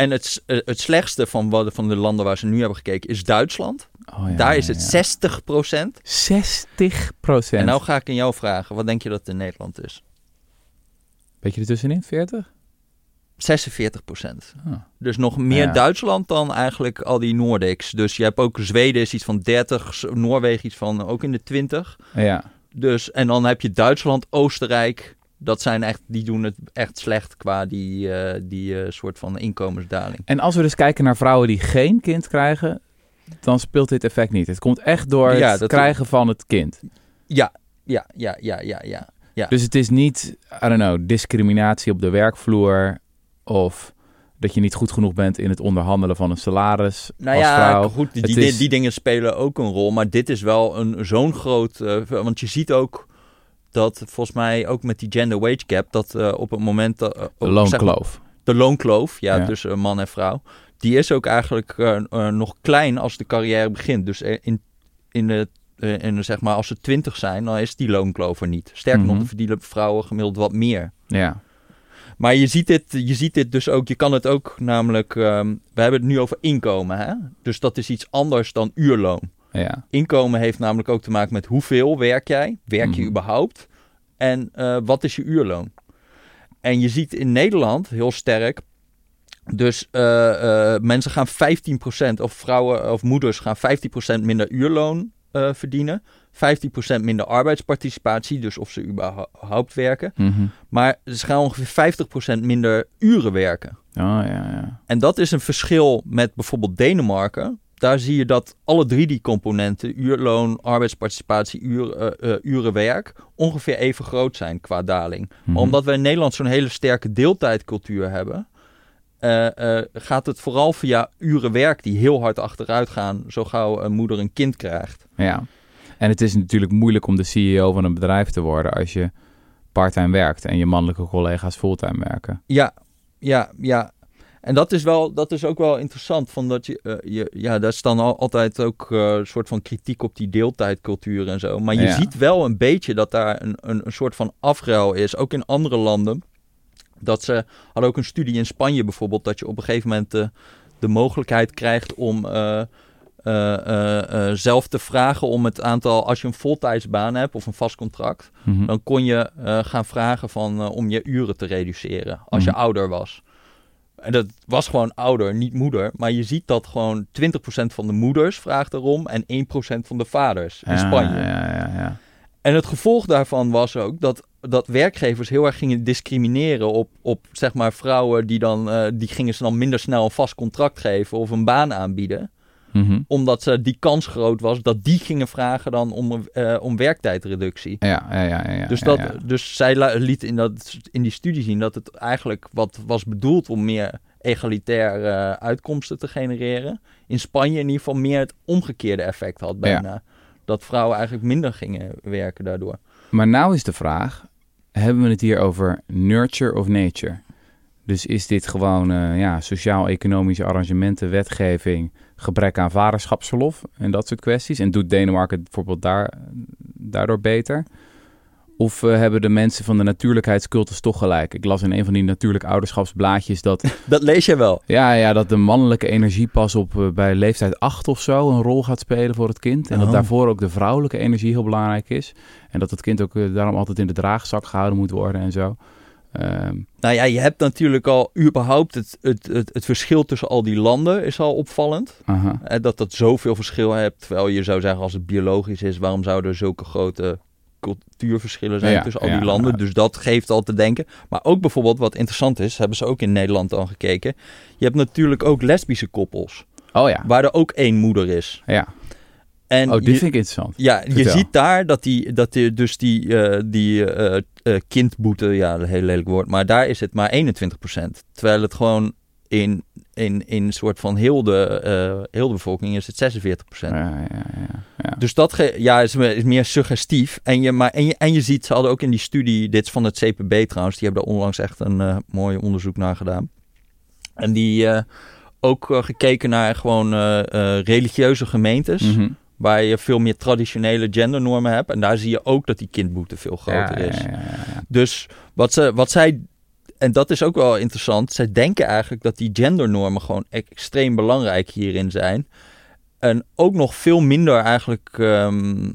En het, eh, het slechtste van, wat, van de landen waar ze nu hebben gekeken is Duitsland. Oh, ja, Daar is het ja. 60% 60 procent. En nou ga ik in jou vragen, wat denk je dat het in Nederland is? Beetje ertussenin, 40? 46 Ah. Dus nog meer. Duitsland dan eigenlijk al die Nordics. Dus je hebt ook Zweden is iets van 30, S- Noorwegen iets van ook in de 20. Ja. Dus, en dan heb je Duitsland, Oostenrijk. Dat zijn echt, die doen het echt slecht qua die, eh, die eh, soort van inkomensdaling. En als we dus kijken naar vrouwen die geen kind krijgen, dan speelt dit effect niet. Het komt echt door Ja, het krijgen van het kind. Ja, ja, ja, ja, ja, ja. Ja. Dus het is niet, I don't know, discriminatie op de werkvloer of dat je niet goed genoeg bent in het onderhandelen van een salaris Nou als ja, vrouw. goed, die, Het die, is- die dingen spelen ook een rol. Maar dit is wel een zo'n groot... eh, want je ziet ook dat volgens mij ook met die gender wage gap... dat eh, op het moment... dat eh, De zeg loonkloof. de loonkloof, ja, Ja. tussen man en vrouw... die is ook eigenlijk eh, nog klein als de carrière begint. Dus in, in de... de, zeg maar, als ze twintig zijn, dan is die loonkloof er niet. Sterker nog, Mhm. dan verdienen vrouwen gemiddeld wat meer. Ja. Maar je ziet, dit, je ziet dit dus ook, je kan het ook namelijk, ehm, we hebben het nu over inkomen, hè? Dus dat is iets anders dan uurloon. Ja. Inkomen heeft namelijk ook te maken met hoeveel werk jij, werk je Mhm. überhaupt en eh, wat is je uurloon. En je ziet in Nederland heel sterk, dus eh, eh, mensen gaan 15% of vrouwen of moeders gaan 15% minder uurloon verdienen, 15% minder arbeidsparticipatie, dus of ze überhaupt werken. Mhm. Maar ze gaan ongeveer 50% minder uren werken. Oh ja, ja. En dat is een verschil met bijvoorbeeld Denemarken. Daar zie je dat alle drie die componenten, uurloon, arbeidsparticipatie, eh, eh, uren werk, ongeveer even groot zijn qua daling. Mhm. Maar omdat we in Nederland zo'n hele sterke deeltijdcultuur hebben, eh, gaat het vooral via uren werk die heel hard achteruit gaan, zo gauw een moeder een kind krijgt. Ja. En het is natuurlijk moeilijk om de CEO van een bedrijf te worden als je parttime werkt en je mannelijke collega's fulltime werken. Ja, ja, ja. En dat is, wel, dat is ook wel interessant. Van dat je, eh, je, ja, daar is dan al, altijd ook eh, een soort van kritiek op die deeltijdcultuur en zo. Maar je Ja. ziet wel een beetje dat daar een, een, een soort van afruil is. Ook in andere landen. Dat ze hadden ook een studie in Spanje bijvoorbeeld. Dat je op een gegeven moment eh, de mogelijkheid krijgt om eh, eh, eh, eh, zelf te vragen om het aantal. Als je een voltijdsbaan hebt of een vast contract Mhm. dan kon je eh, gaan vragen van, eh, om je uren te reduceren als je Mhm. ouder was. En dat was gewoon ouder, niet moeder. Maar je ziet dat gewoon 20% van de moeders vraagt erom en 1% van de vaders in Ja, Spanje. Ja, ja, ja. En het gevolg daarvan was ook dat, dat werkgevers heel erg gingen discrimineren op, op zeg maar vrouwen die dan, eh, die gingen ze dan minder snel een vast contract geven of een baan aanbieden Mhm. omdat ze die kans groot was dat die gingen vragen dan om, eh, om werktijdreductie. Ja, ja, ja, ja, Dus, dat, ja. dus zij liet in, dat, in die studie zien dat het eigenlijk wat was bedoeld om meer egalitair eh, uitkomsten te genereren. In Spanje in ieder geval meer het omgekeerde effect had bijna. Dat vrouwen eigenlijk minder gingen werken daardoor. Maar nou is de vraag, hebben we het hier over nurture of nature? Dus is dit gewoon ja, sociaal-economische arrangementen, wetgeving, gebrek aan vaderschapsverlof en dat soort kwesties? En doet Denemarken bijvoorbeeld daar, daardoor beter? Of uh, hebben de mensen van de natuurlijkheidscultus toch gelijk? Ik las in een van die natuurlijk ouderschapsblaadjes dat... dat lees je wel? Ja, ja dat de mannelijke energie pas op uh, bij leeftijd 8 of zo een rol gaat spelen voor het kind. En oh. dat daarvoor ook de vrouwelijke energie heel belangrijk is. En dat het kind ook uh, daarom altijd in de draagzak gehouden moet worden en zo. Um, nou ja, je hebt natuurlijk al überhaupt het, het, het, het, verschil tussen al die landen is al opvallend. -huh. Dat dat zoveel verschil hebt. Terwijl je zou zeggen als het biologisch is, waarom zouden er zulke grote cultuurverschillen zijn ja, tussen al die landen. Ja. Dus dat geeft al te denken. Maar ook bijvoorbeeld wat interessant is, hebben ze ook in Nederland al gekeken. Je hebt natuurlijk ook lesbische koppels. Oh ja. Waar er ook één moeder is. Ja. En oh, je, vind ik interessant. Ja, Vertel. je ziet daar dat die, dat die dus die, uh, die uh, uh, kindboete, ja, een heel lelijk woord, maar daar is het maar 21%. Terwijl het gewoon in, in, in een soort van heel de, heel de bevolking is het 46 Ja, ja, ja, ja, Dus dat ge ja, is, is, meer suggestief. En je, maar, en, je, en je ziet, ze hadden ook in die studie, dit is van het CPB trouwens, die hebben daar onlangs echt een mooi onderzoek naar gedaan. En die ook gekeken naar gewoon religieuze gemeentes. Mhm. Mm -hmm. Waar je veel meer traditionele gendernormen hebt. En daar zie je ook dat die kindboete veel groter ja, is. Ja, ja, dus wat, ze, wat zij en dat is ook wel interessant. Zij denken eigenlijk dat die gendernormen gewoon extreem belangrijk hierin zijn. En ook nog veel minder eigenlijk. Um,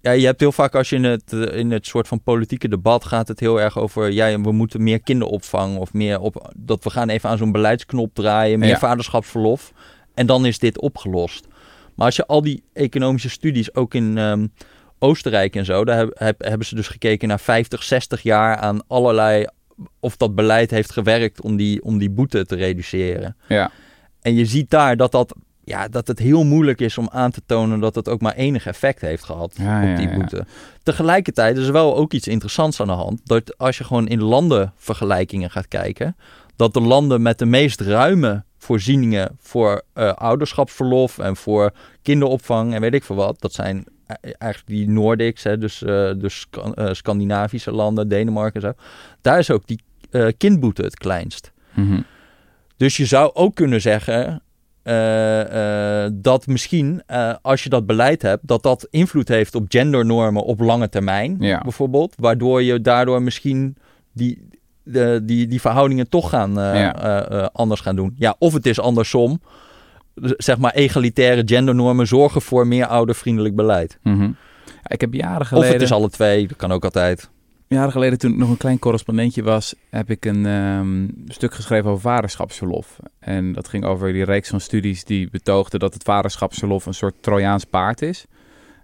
ja, je hebt heel vaak als je in het, in het soort van politieke debat gaat het heel erg over. Ja, we moeten meer kinderopvang of meer op. Dat we gaan even aan zo'n beleidsknop draaien. Meer vaderschapsverlof. En dan is dit opgelost. Maar als je al die economische studies ook in. ehm, Oostenrijk en zo, daar heb, heb- hebben ze dus gekeken naar 50, 60 jaar aan allerlei of dat beleid heeft gewerkt om die, om die boete te reduceren. Ja. En je ziet daar dat, dat, ja, dat het heel moeilijk is om aan te tonen dat het ook maar enig effect heeft gehad Ja, op ja, die ja. boete. Tegelijkertijd is er wel ook iets interessants aan de hand. Dat als je gewoon in landenvergelijkingen gaat kijken, dat de landen met de meest ruime voorzieningen voor eh, ouderschapsverlof en voor kinderopvang en weet ik veel wat, dat zijn e- eigenlijk die Nordics, hè, dus, dus Scan- Scandinavische landen, Denemarken en zo. Daar is ook die kindboete het kleinst. Mhm. Dus je zou ook kunnen zeggen dat misschien als je dat beleid hebt, dat dat invloed heeft op gendernormen op lange termijn, Ja. bijvoorbeeld. Waardoor je daardoor misschien die, de, die, die verhoudingen toch gaan, eh, Ja. eh, eh, anders gaan doen. Ja, of het is andersom. Zeg maar egalitaire gendernormen zorgen voor meer oudervriendelijk beleid. Mhm. Ik heb jaren Of geleden... het is alle twee, dat kan ook altijd. Jaren geleden, toen ik nog een klein correspondentje was, heb ik een ehm, stuk geschreven over vaderschapsverlof. En dat ging over die reeks van studies die betoogden dat het vaderschapsverlof een soort Trojaans paard is.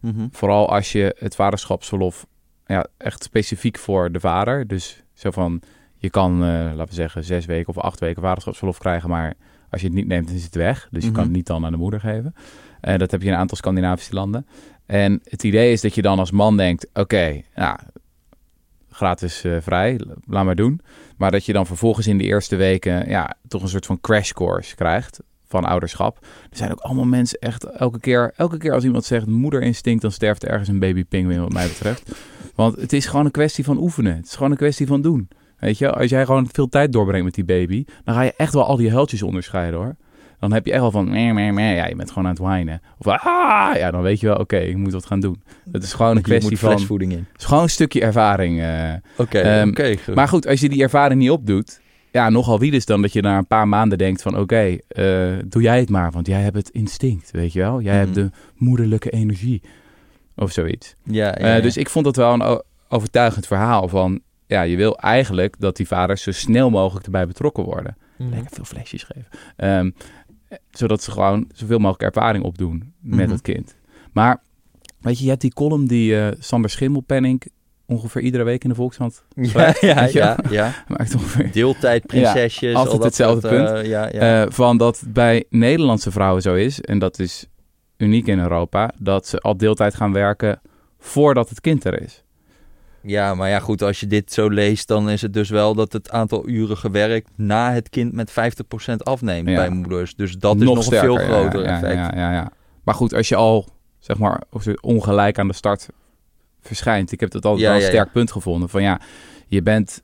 Mhm. Vooral als je het vaderschapsverlof ja, echt specifiek voor de vader. Dus zo van, je kan, eh, laten we zeggen, zes weken of acht weken vaderschapsverlof krijgen, maar als je het niet neemt, dan is het weg. Dus je Mhm. kan het niet dan aan de moeder geven. En dat heb je in een aantal Scandinavische landen. En het idee is dat je dan als man denkt, oké, nou, gratis eh, vrij, laat maar doen. Maar dat je dan vervolgens in de eerste weken ja, toch een soort van crash course krijgt van ouderschap. Er zijn ook allemaal mensen echt elke keer, elke keer als iemand zegt moederinstinct, dan sterft er ergens een baby pinguïn wat mij betreft. Want het is gewoon een kwestie van oefenen. Het is gewoon een kwestie van doen. Weet je, als jij gewoon veel tijd doorbrengt met die baby, dan ga je echt wel al die huiltjes onderscheiden hoor. Dan heb je echt wel van, meh, meh, meh. ja, je bent gewoon aan het whinen. Of, ah, ja, dan weet je wel, oké, ik moet wat gaan doen. Het is gewoon een Je kwestie van, het flesvoeding in. is gewoon een stukje ervaring. eh. Oké, goed. Maar goed, als je die ervaring niet opdoet, ja, nogal wie is dan dat je na een paar maanden denkt van, oké, eh, doe jij het maar, want jij hebt het instinct, weet je wel? Jij Mhm. hebt de moederlijke energie, of zoiets. ja, ja, Eh. Dus ik vond dat wel een overtuigend verhaal van, ja, je wil eigenlijk dat die vaders zo snel mogelijk erbij betrokken worden. Mhm. Lekker veel flesjes geven. Ehm, eh, zodat ze gewoon zoveel mogelijk ervaring opdoen met Mhm. het kind. Maar, weet je, je hebt die column die eh, Sander Schimmelpenning ongeveer iedere week in de Volkskrant Ja, ja, ja, ja. maakt ongeveer Deeltijd, prinsesjes. altijd al dat hetzelfde soort, punt. ja, ja. Van dat bij Nederlandse vrouwen zo is, en dat is uniek in Europa, dat ze al deeltijd gaan werken voordat het kind er is. Ja, maar ja, goed, als je dit zo leest, dan is het dus wel dat het aantal uren gewerkt na het kind met 50% afneemt Ja. bij moeders. Dus dat is nog een veel sterker, ja, groter ja, effect. Ja, ja, ja. Maar goed, als je al, zeg maar, ongelijk aan de start verschijnt. Ik heb dat altijd wel een sterk punt gevonden. Van ja, je bent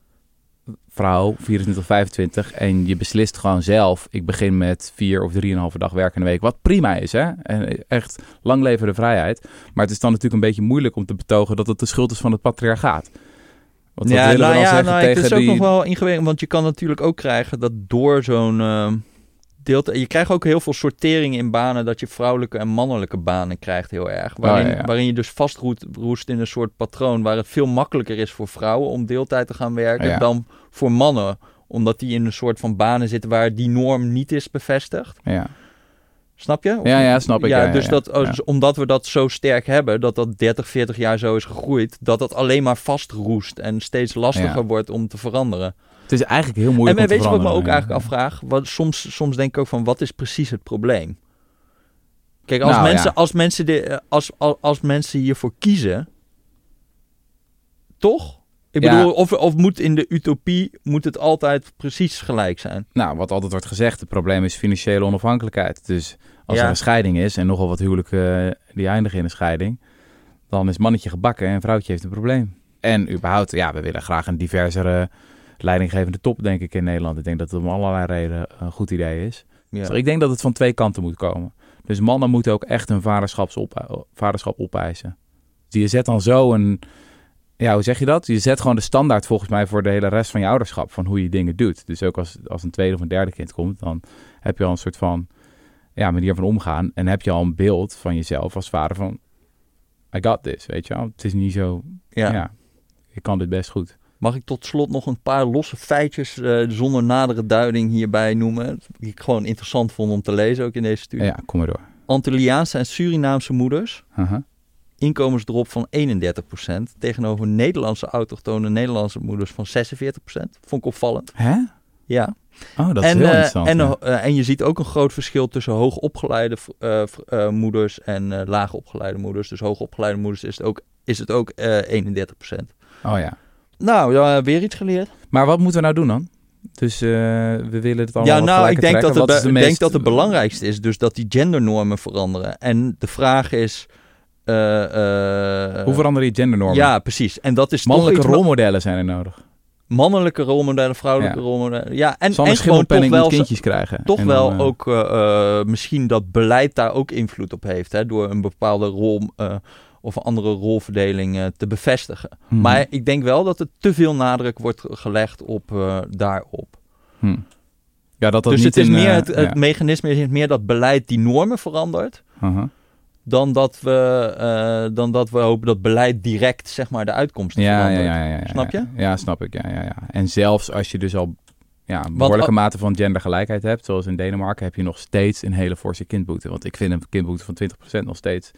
vrouw, 24, 25 en je beslist gewoon zelf. Ik begin met vier of drieënhalve dag werk in de week. Wat prima is, hè? En echt lang leven de vrijheid. Maar het is dan natuurlijk een beetje moeilijk om te betogen dat het de schuld is van het patriarchaat. Want wat ja, nou ja, nou, tegen het is ook die... nog wel ingewikkeld, want je kan natuurlijk ook krijgen dat door zo'n ehm deelt, je krijgt ook heel veel sortering in banen dat je vrouwelijke en mannelijke banen krijgt heel erg, waarin, Oh, ja, ja. waarin je dus vastroest in een soort patroon waar het veel makkelijker is voor vrouwen om deeltijd te gaan werken Ja. dan voor mannen, omdat die in een soort van banen zitten waar die norm niet is bevestigd. Ja. Snap je? Of- Ja, ja, snap ik. Ja, dus. Dat, als- Ja. omdat we dat zo sterk hebben, dat dat 30, 40 jaar zo is gegroeid, dat dat alleen maar vastroest en steeds lastiger wordt om te veranderen. Het is eigenlijk heel En moeilijk weet om te je wat ik me ook eigenlijk afvraag? Wat, soms, soms denk ik ook van, wat is precies het probleem? Kijk, als, Nou, mensen, ja. als, mensen, de, eh, als, als, als mensen hiervoor kiezen, toch? Ik Ja. bedoel, of, of moet in de utopie moet het altijd precies gelijk zijn? Nou, wat altijd wordt gezegd, het probleem is financiële onafhankelijkheid. Dus als Ja. er een scheiding is en nogal wat huwelijken eh, die eindigen in een scheiding, dan is mannetje gebakken en vrouwtje heeft een probleem. En überhaupt, ja, we willen graag een diversere leidinggevende top, denk ik, in Nederland. Ik denk dat het om allerlei redenen een goed idee is. Ja. Dus ik denk dat het van twee kanten moet komen. Dus mannen moeten ook echt hun vaderschapsop, vaderschap opeisen. Dus je zet dan zo een... Ja, hoe zeg je dat? Je zet gewoon de standaard volgens mij voor de hele rest van je ouderschap. Van hoe je dingen doet. Dus ook als, als een tweede of een derde kind komt, dan heb je al een soort van ja, manier van omgaan. En heb je al een beeld van jezelf als vader van... I got this, weet je wel? Het is niet zo... Ja. Ja, ik kan dit best goed. Mag ik tot slot nog een paar losse feitjes eh, zonder nadere duiding hierbij noemen? Die ik gewoon interessant vond om te lezen, ook in deze studie. Ja, kom maar door. Antilliaanse en Surinaamse moeders, Aha. inkomensdrop van 31%, tegenover Nederlandse autochtone Nederlandse moeders van 46%. Vond ik opvallend. Hè? Ja. Oh, dat en, is heel eh, interessant. en, ja. eh, en je ziet ook een groot verschil tussen hoogopgeleide eh, moeders en laagopgeleide moeders. Dus hoogopgeleide moeders is het ook, is het ook eh 31%. Oh ja. Nou, ja, weer iets geleerd. Maar wat moeten we nou doen dan? Dus eh, we willen het allemaal Ja, nou, ik denk, dat het, de ik denk dat het belangrijkste is dus dat die gendernormen veranderen. En de vraag is... eh, eh, Hoe verander je gendernormen? Ja, precies. En dat is Mannelijke rolmodellen zijn er nodig. Mannelijke rolmodellen, vrouwelijke Ja. rolmodellen. Ja, en, en gewoon toch wel, kindjes krijgen. toch wel ook misschien dat beleid daar ook invloed op heeft. Hè, door een bepaalde rol of een andere rolverdeling te bevestigen. hmm. Maar ik denk wel dat er te veel nadruk wordt gelegd op eh, daarop. Hmm. Ja, dat dat dus niet het is in, meer eh, het, het ja. mechanisme is meer dat beleid die normen verandert. Aha. Dan dat, we, eh, dan dat we hopen dat beleid direct zeg maar, de uitkomsten Ja, verandert. ja, ja, ja. Snap je? Ja, Ja, snap ik. Ja, ja, ja. En zelfs als je dus al ja, een behoorlijke mate van gendergelijkheid hebt, zoals in Denemarken, heb je nog steeds een hele forse kindboete. Want ik vind een kindboete van 20% nog steeds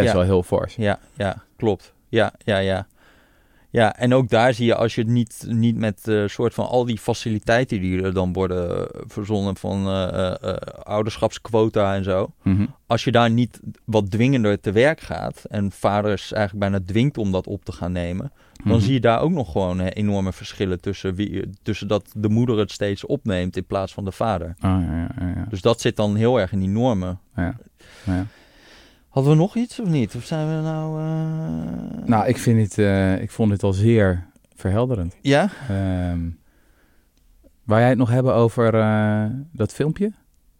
best Ja. wel heel fors. Ja, ja, klopt. Ja, ja, ja. Ja, en ook daar zie je als je het niet, niet met eh soort van al die faciliteiten die er dan worden verzonnen van eh, eh, eh, ouderschapsquota en zo. Mhm. Als je daar niet wat dwingender te werk gaat en vaders eigenlijk bijna dwingt om dat op te gaan nemen, dan Mhm. zie je daar ook nog gewoon eh, enorme verschillen tussen, wie, tussen dat de moeder het steeds opneemt in plaats van de vader. Oh, ja, ja, ja, ja. Dus dat zit dan heel erg in die normen. ja. Ja. Hadden we nog iets of niet? Of zijn we nou... eh, Nou, ik, vind het, eh, ik vond het al zeer verhelderend. Ja? Ehm Waar jij het nog hebben over eh, dat filmpje?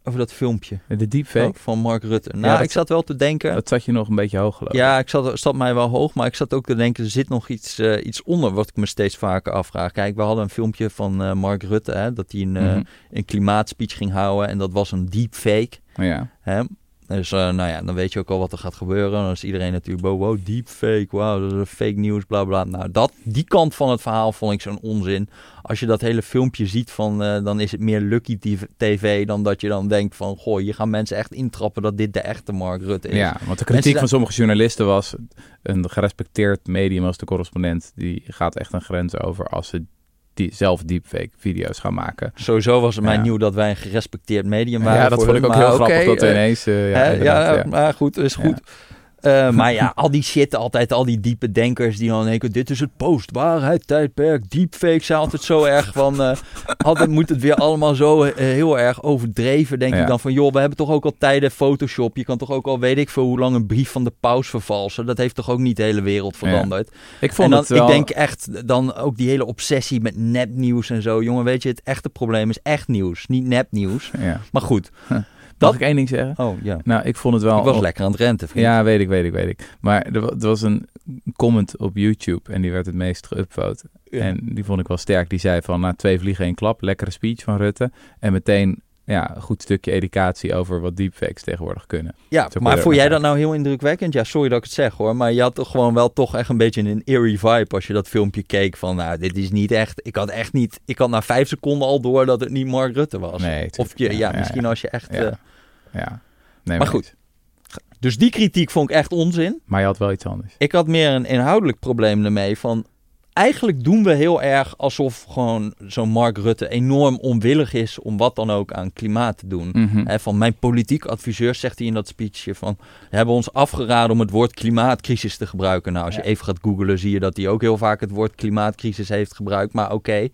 Over dat filmpje De deepfake? oh, van Mark Rutte. Nou, dat- ik zat wel te denken... Dat zat je nog een beetje hoog geloof ik. ja, ik zat, zat mij wel hoog, maar ik zat ook te denken... er zit nog iets, iets onder wat ik me steeds vaker afvraag. Kijk, we hadden een filmpje van Mark Rutte... Hè, dat hij een, Mhm. een klimaatspeech ging houden... en dat was een deepfake. Ja. Hè? Dus eh, nou ja, dan weet je ook al wat er gaat gebeuren. Dan is iedereen natuurlijk, wow, wow deepfake, wow, dat is fake nieuws, bla bla. Nou, dat, die kant van het verhaal vond ik zo'n onzin. Als je dat hele filmpje ziet, van, eh, dan is het meer Lucky TV dan dat je dan denkt van, goh, hier gaan mensen echt intrappen dat dit de echte Mark Rutte is. Ja, want de kritiek Mensen van sommige journalisten was... een gerespecteerd medium als de correspondent... die gaat echt een grens over als ze die, zelf deepfake video's gaan maken. Sowieso was het mij Ja. nieuw dat wij een gerespecteerd medium waren. Ja, dat vond ik ook heel grappig dat ineens... eh, ja, hè, ja, inderdaad, ja. maar goed, is goed. Eh, maar ja, al die shit, altijd al die diepe denkers die dan denken... dit is het post-waarheid tijdperk, deepfake zijn altijd zo erg van... eh, altijd moet het weer allemaal zo eh, heel erg overdreven. Denk Ja. ik dan van, joh, we hebben toch ook al tijden Photoshop. Je kan toch ook al, weet ik veel, hoe lang een brief van de paus vervalsen. Dat heeft toch ook niet de hele wereld veranderd. Ik vond en dan, het wel... ik denk echt, dan ook die hele obsessie met nepnieuws en zo. Jongen, weet je, het echte probleem is echt nieuws, niet nepnieuws. Ja. Maar goed. Mag ik één ding zeggen? Oh ja. Nou, ik vond het wel... Ik was lekker aan het renten, vriend. Ja, weet ik, weet ik, weet ik. Maar er, wa- er was een comment op YouTube en die werd het meest geüpvote. Ja. En die vond ik wel sterk. Die zei van, na twee vliegen één klap, lekkere speech van Rutte. En meteen, ja, een goed stukje educatie over wat deepfakes tegenwoordig kunnen. Ja, maar vond jij dat nou heel indrukwekkend? Ja, sorry dat ik het zeg hoor. Maar je had toch gewoon wel toch echt een beetje een eerie vibe als je dat filmpje keek. Van nou, dit is niet echt... Ik had echt niet... Ik had na vijf seconden al door dat het niet Mark Rutte was. Nee, Of je, ja, misschien als je echt... Ja. eh, Ja. Nee, Maar goed. eens. dus die kritiek vond ik echt onzin. Maar je had wel iets anders. Ik had meer een inhoudelijk probleem ermee van... Eigenlijk doen we heel erg alsof gewoon zo'n Mark Rutte enorm onwillig is om wat dan ook aan klimaat te doen. Hè, van mijn politiek adviseur zegt hij in dat speechje van... We hebben ons afgeraden om het woord klimaatcrisis te gebruiken. Nou, als je even gaat googlen zie je dat hij ook heel vaak het woord klimaatcrisis heeft gebruikt. Maar oké.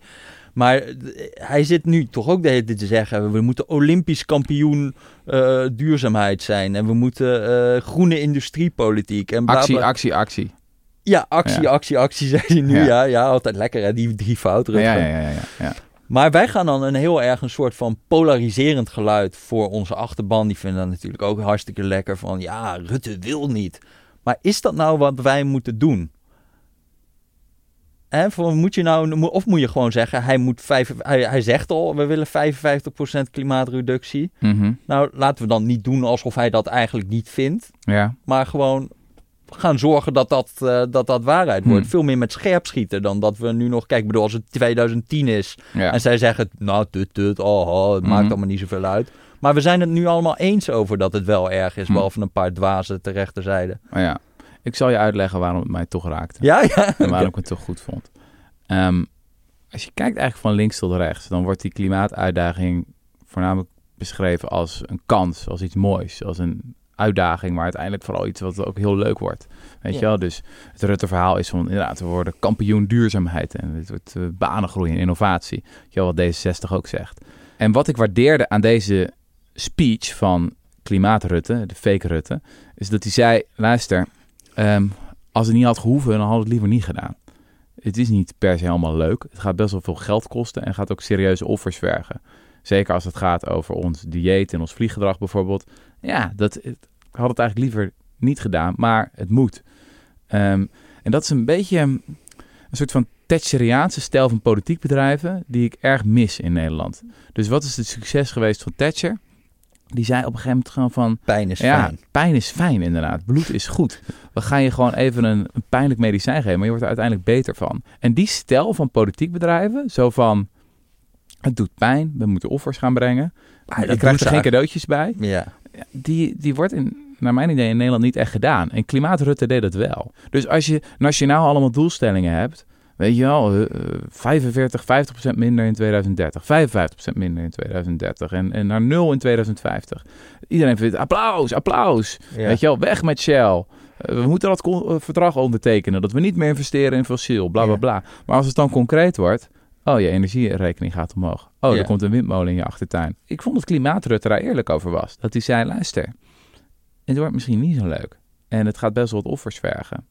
Maar eh, hij zit nu toch ook de hele tijd te zeggen... we moeten olympisch kampioen eh, duurzaamheid zijn. En we moeten eh, groene industriepolitiek. En bla, Actie, actie, actie. Ja, actie, Ja. actie, actie, zei hij nu. Ja. Ja, ja, altijd lekker hè, die drie fouten. Ja, ja, ja, ja. Maar wij gaan dan een heel erg een soort van polariserend geluid voor onze achterban. Die vinden dat natuurlijk ook hartstikke lekker van ja, Rutte wil niet. Maar is dat nou wat wij moeten doen? Hè, voor, moet je nou, of moet je gewoon zeggen, hij, moet vijf, hij, hij zegt al, we willen 55% klimaatreductie. Mhm. Nou, laten we dan niet doen alsof hij dat eigenlijk niet vindt. ja. Maar gewoon gaan zorgen dat dat, eh, dat, dat waarheid wordt. Hmm. Veel meer met scherp schieten dan dat we nu nog... Kijk, ik bedoel, als het 2010 is ja. en zij zeggen, nou, tut, tut, oh, oh, het maakt allemaal niet zoveel uit. Maar we zijn het nu allemaal eens over dat het wel erg is, Mhm. behalve een paar dwazen ter rechterzijde. Maar ja. Ik zal je uitleggen waarom het mij toch raakte. Ja, ja. En waarom ik het toch goed vond. Ehm, als je kijkt eigenlijk van links tot rechts, dan wordt die klimaatuitdaging voornamelijk beschreven als een kans, als iets moois, als een uitdaging, maar uiteindelijk vooral iets wat ook heel leuk wordt. Weet Ja. je wel? Dus het Rutte-verhaal is van inderdaad, we worden kampioen duurzaamheid en het wordt uh, banengroei en innovatie. Weet je wel, wat D66 ook zegt. En wat ik waardeerde aan deze speech van klimaat-Rutte, de fake Rutte, is dat hij zei, luister, ehm, als het niet had gehoeven, dan hadden we het liever niet gedaan. Het is niet per se helemaal leuk. Het gaat best wel veel geld kosten en gaat ook serieuze offers vergen. Zeker als het gaat over ons dieet en ons vlieggedrag bijvoorbeeld. Ja, dat ik had het eigenlijk liever niet gedaan, maar het moet. Ehm, en dat is een beetje een soort van Thatcheriaanse stijl van politiek bedrijven die ik erg mis in Nederland. Dus wat is het succes geweest van Thatcher? Die zei op een gegeven moment gewoon van... Pijn is Ja, fijn. pijn is fijn inderdaad. Bloed is goed. We gaan je gewoon even een, een pijnlijk medicijn geven, maar je wordt er uiteindelijk beter van. En die stijl van politiek bedrijven, zo van... Het doet pijn, we moeten offers gaan brengen. Maar je krijgt er geen cadeautjes bij. Ja. Die, die wordt in, naar mijn idee in Nederland niet echt gedaan. En Klimaatrutte deed dat wel. Dus als je nationaal allemaal doelstellingen hebt... Weet je wel, eh, eh, 45, 50% minder in 2030. 55% minder in 2030. En, en naar nul in 2050. Iedereen vindt applaus, applaus. Ja. Weet je wel, weg met Shell. Eh, we moeten dat eh, verdrag ondertekenen. Dat we niet meer investeren in fossiel, bla bla Ja. bla. Maar als het dan concreet wordt... Oh, je energierekening gaat omhoog. Oh, Ja. er komt een windmolen in je achtertuin. Ik vond dat Klimaatrutte daar eerlijk over was. Dat hij zei, luister, het wordt misschien niet zo leuk. En het gaat best wel wat offers vergen.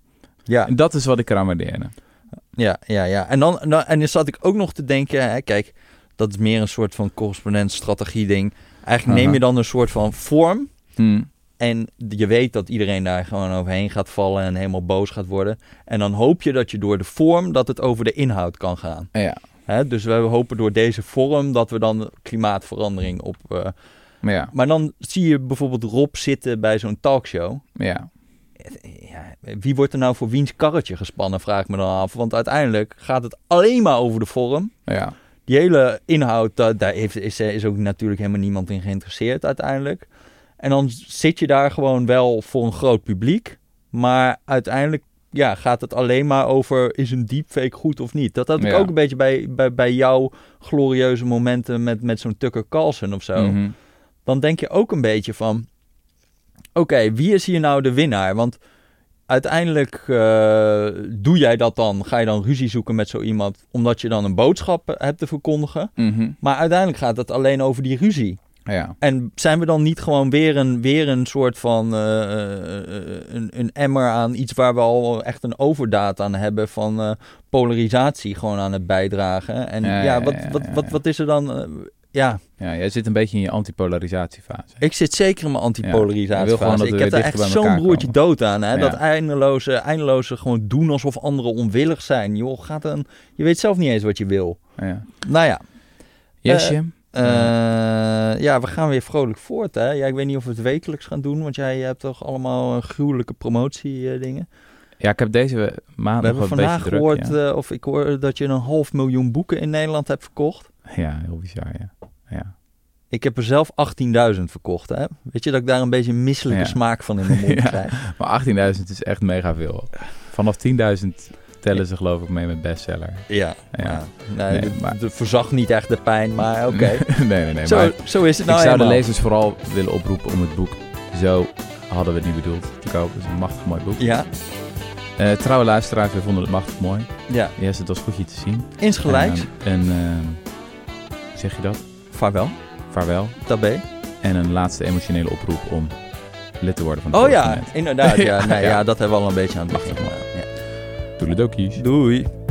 Ja. En dat is wat ik eraan waardeerde. Ja, ja, ja. En dan, dan, en dan zat ik ook nog te denken, hè, kijk, dat is meer een soort van correspondent-strategie ding. Eigenlijk neem je dan een soort van vorm Hm. en je weet dat iedereen daar gewoon overheen gaat vallen en helemaal boos gaat worden. En dan hoop je dat je door de vorm dat het over de inhoud kan gaan. Ja, Hè? Dus we hopen door deze vorm dat we dan klimaatverandering op... eh, maar ja, Maar dan zie je bijvoorbeeld Rob zitten bij zo'n talkshow. ja. Ja, wie wordt er nou voor wiens karretje gespannen, vraag ik me dan af. Want uiteindelijk gaat het alleen maar over de vorm. ja. Die hele inhoud, da- daar heeft, is, is ook natuurlijk helemaal niemand in geïnteresseerd uiteindelijk. En dan zit je daar gewoon wel voor een groot publiek. Maar uiteindelijk ja, gaat het alleen maar over, is een deepfake goed of niet? Dat had ik Ja. ook een beetje bij, bij, bij jouw glorieuze momenten met, met zo'n Tucker Carlson of zo Mhm. dan denk je ook een beetje van... Oké, wie is hier nou de winnaar? Want uiteindelijk eh, doe jij dat dan, ga je dan ruzie zoeken met zo iemand, omdat je dan een boodschap hebt te verkondigen. Mhm. Maar uiteindelijk gaat het alleen over die ruzie. Ja. En zijn we dan niet gewoon weer een, weer een soort van eh, eh, een, een emmer aan iets waar we al echt een overdaad aan hebben van eh, polarisatie gewoon aan het bijdragen? En ja, wat, wat, wat, wat is er dan? ja, ja, jij zit een beetje in je antipolarisatiefase. ik zit zeker in mijn Ja, je wil antipolarisatie. gewoon dat ik heb daar echt zo'n broertje komen. dood aan. Hè? Ja. Dat eindeloze, eindeloze gewoon doen alsof anderen onwillig zijn. Joh, gaat een, je weet zelf niet eens wat je wil. Ja. Nou ja, Yesje? Eh, ja, we gaan weer vrolijk voort. Hè? Ja, ik weet niet of we het wekelijks gaan doen, want jij hebt toch allemaal eh, gruwelijke promotie eh, dingen. ja, ik heb deze maand we hebben een vandaag beetje druk. gehoord, ja. eh, of ik hoor dat je een half miljoen boeken in Nederland hebt verkocht. ja, heel bizar, ja. ja. Ik heb er zelf 18.000 verkocht. Hè? Weet je dat ik daar een beetje een misselijke Ja. smaak van in mijn mond Ja. krijg? Maar 18.000 is echt mega veel. Vanaf 10.000 tellen ze geloof ik mee met bestseller. Ja, Ja. ja. Nee, maar- het verzag niet echt de pijn, maar oké. nee, nee, nee. zo, maar zo is het nou ik zou de lezers vooral willen oproepen om het boek Zo hadden we het niet bedoeld te kopen. Het is een machtig mooi boek. Ja, Eh, trouwe luisteraars, we vonden het machtig mooi. ja. Yes, het was goed je te zien. Insgelijks. En, en ehm, hoe zeg je dat? Vaarwel, Vaarwel. tabé. En een laatste emotionele oproep om lid te worden van de Oh ja, inderdaad. Ja, nee, Ja. ja. dat hebben we al een beetje aan het begin. Ja. Toedeledokies. Doei.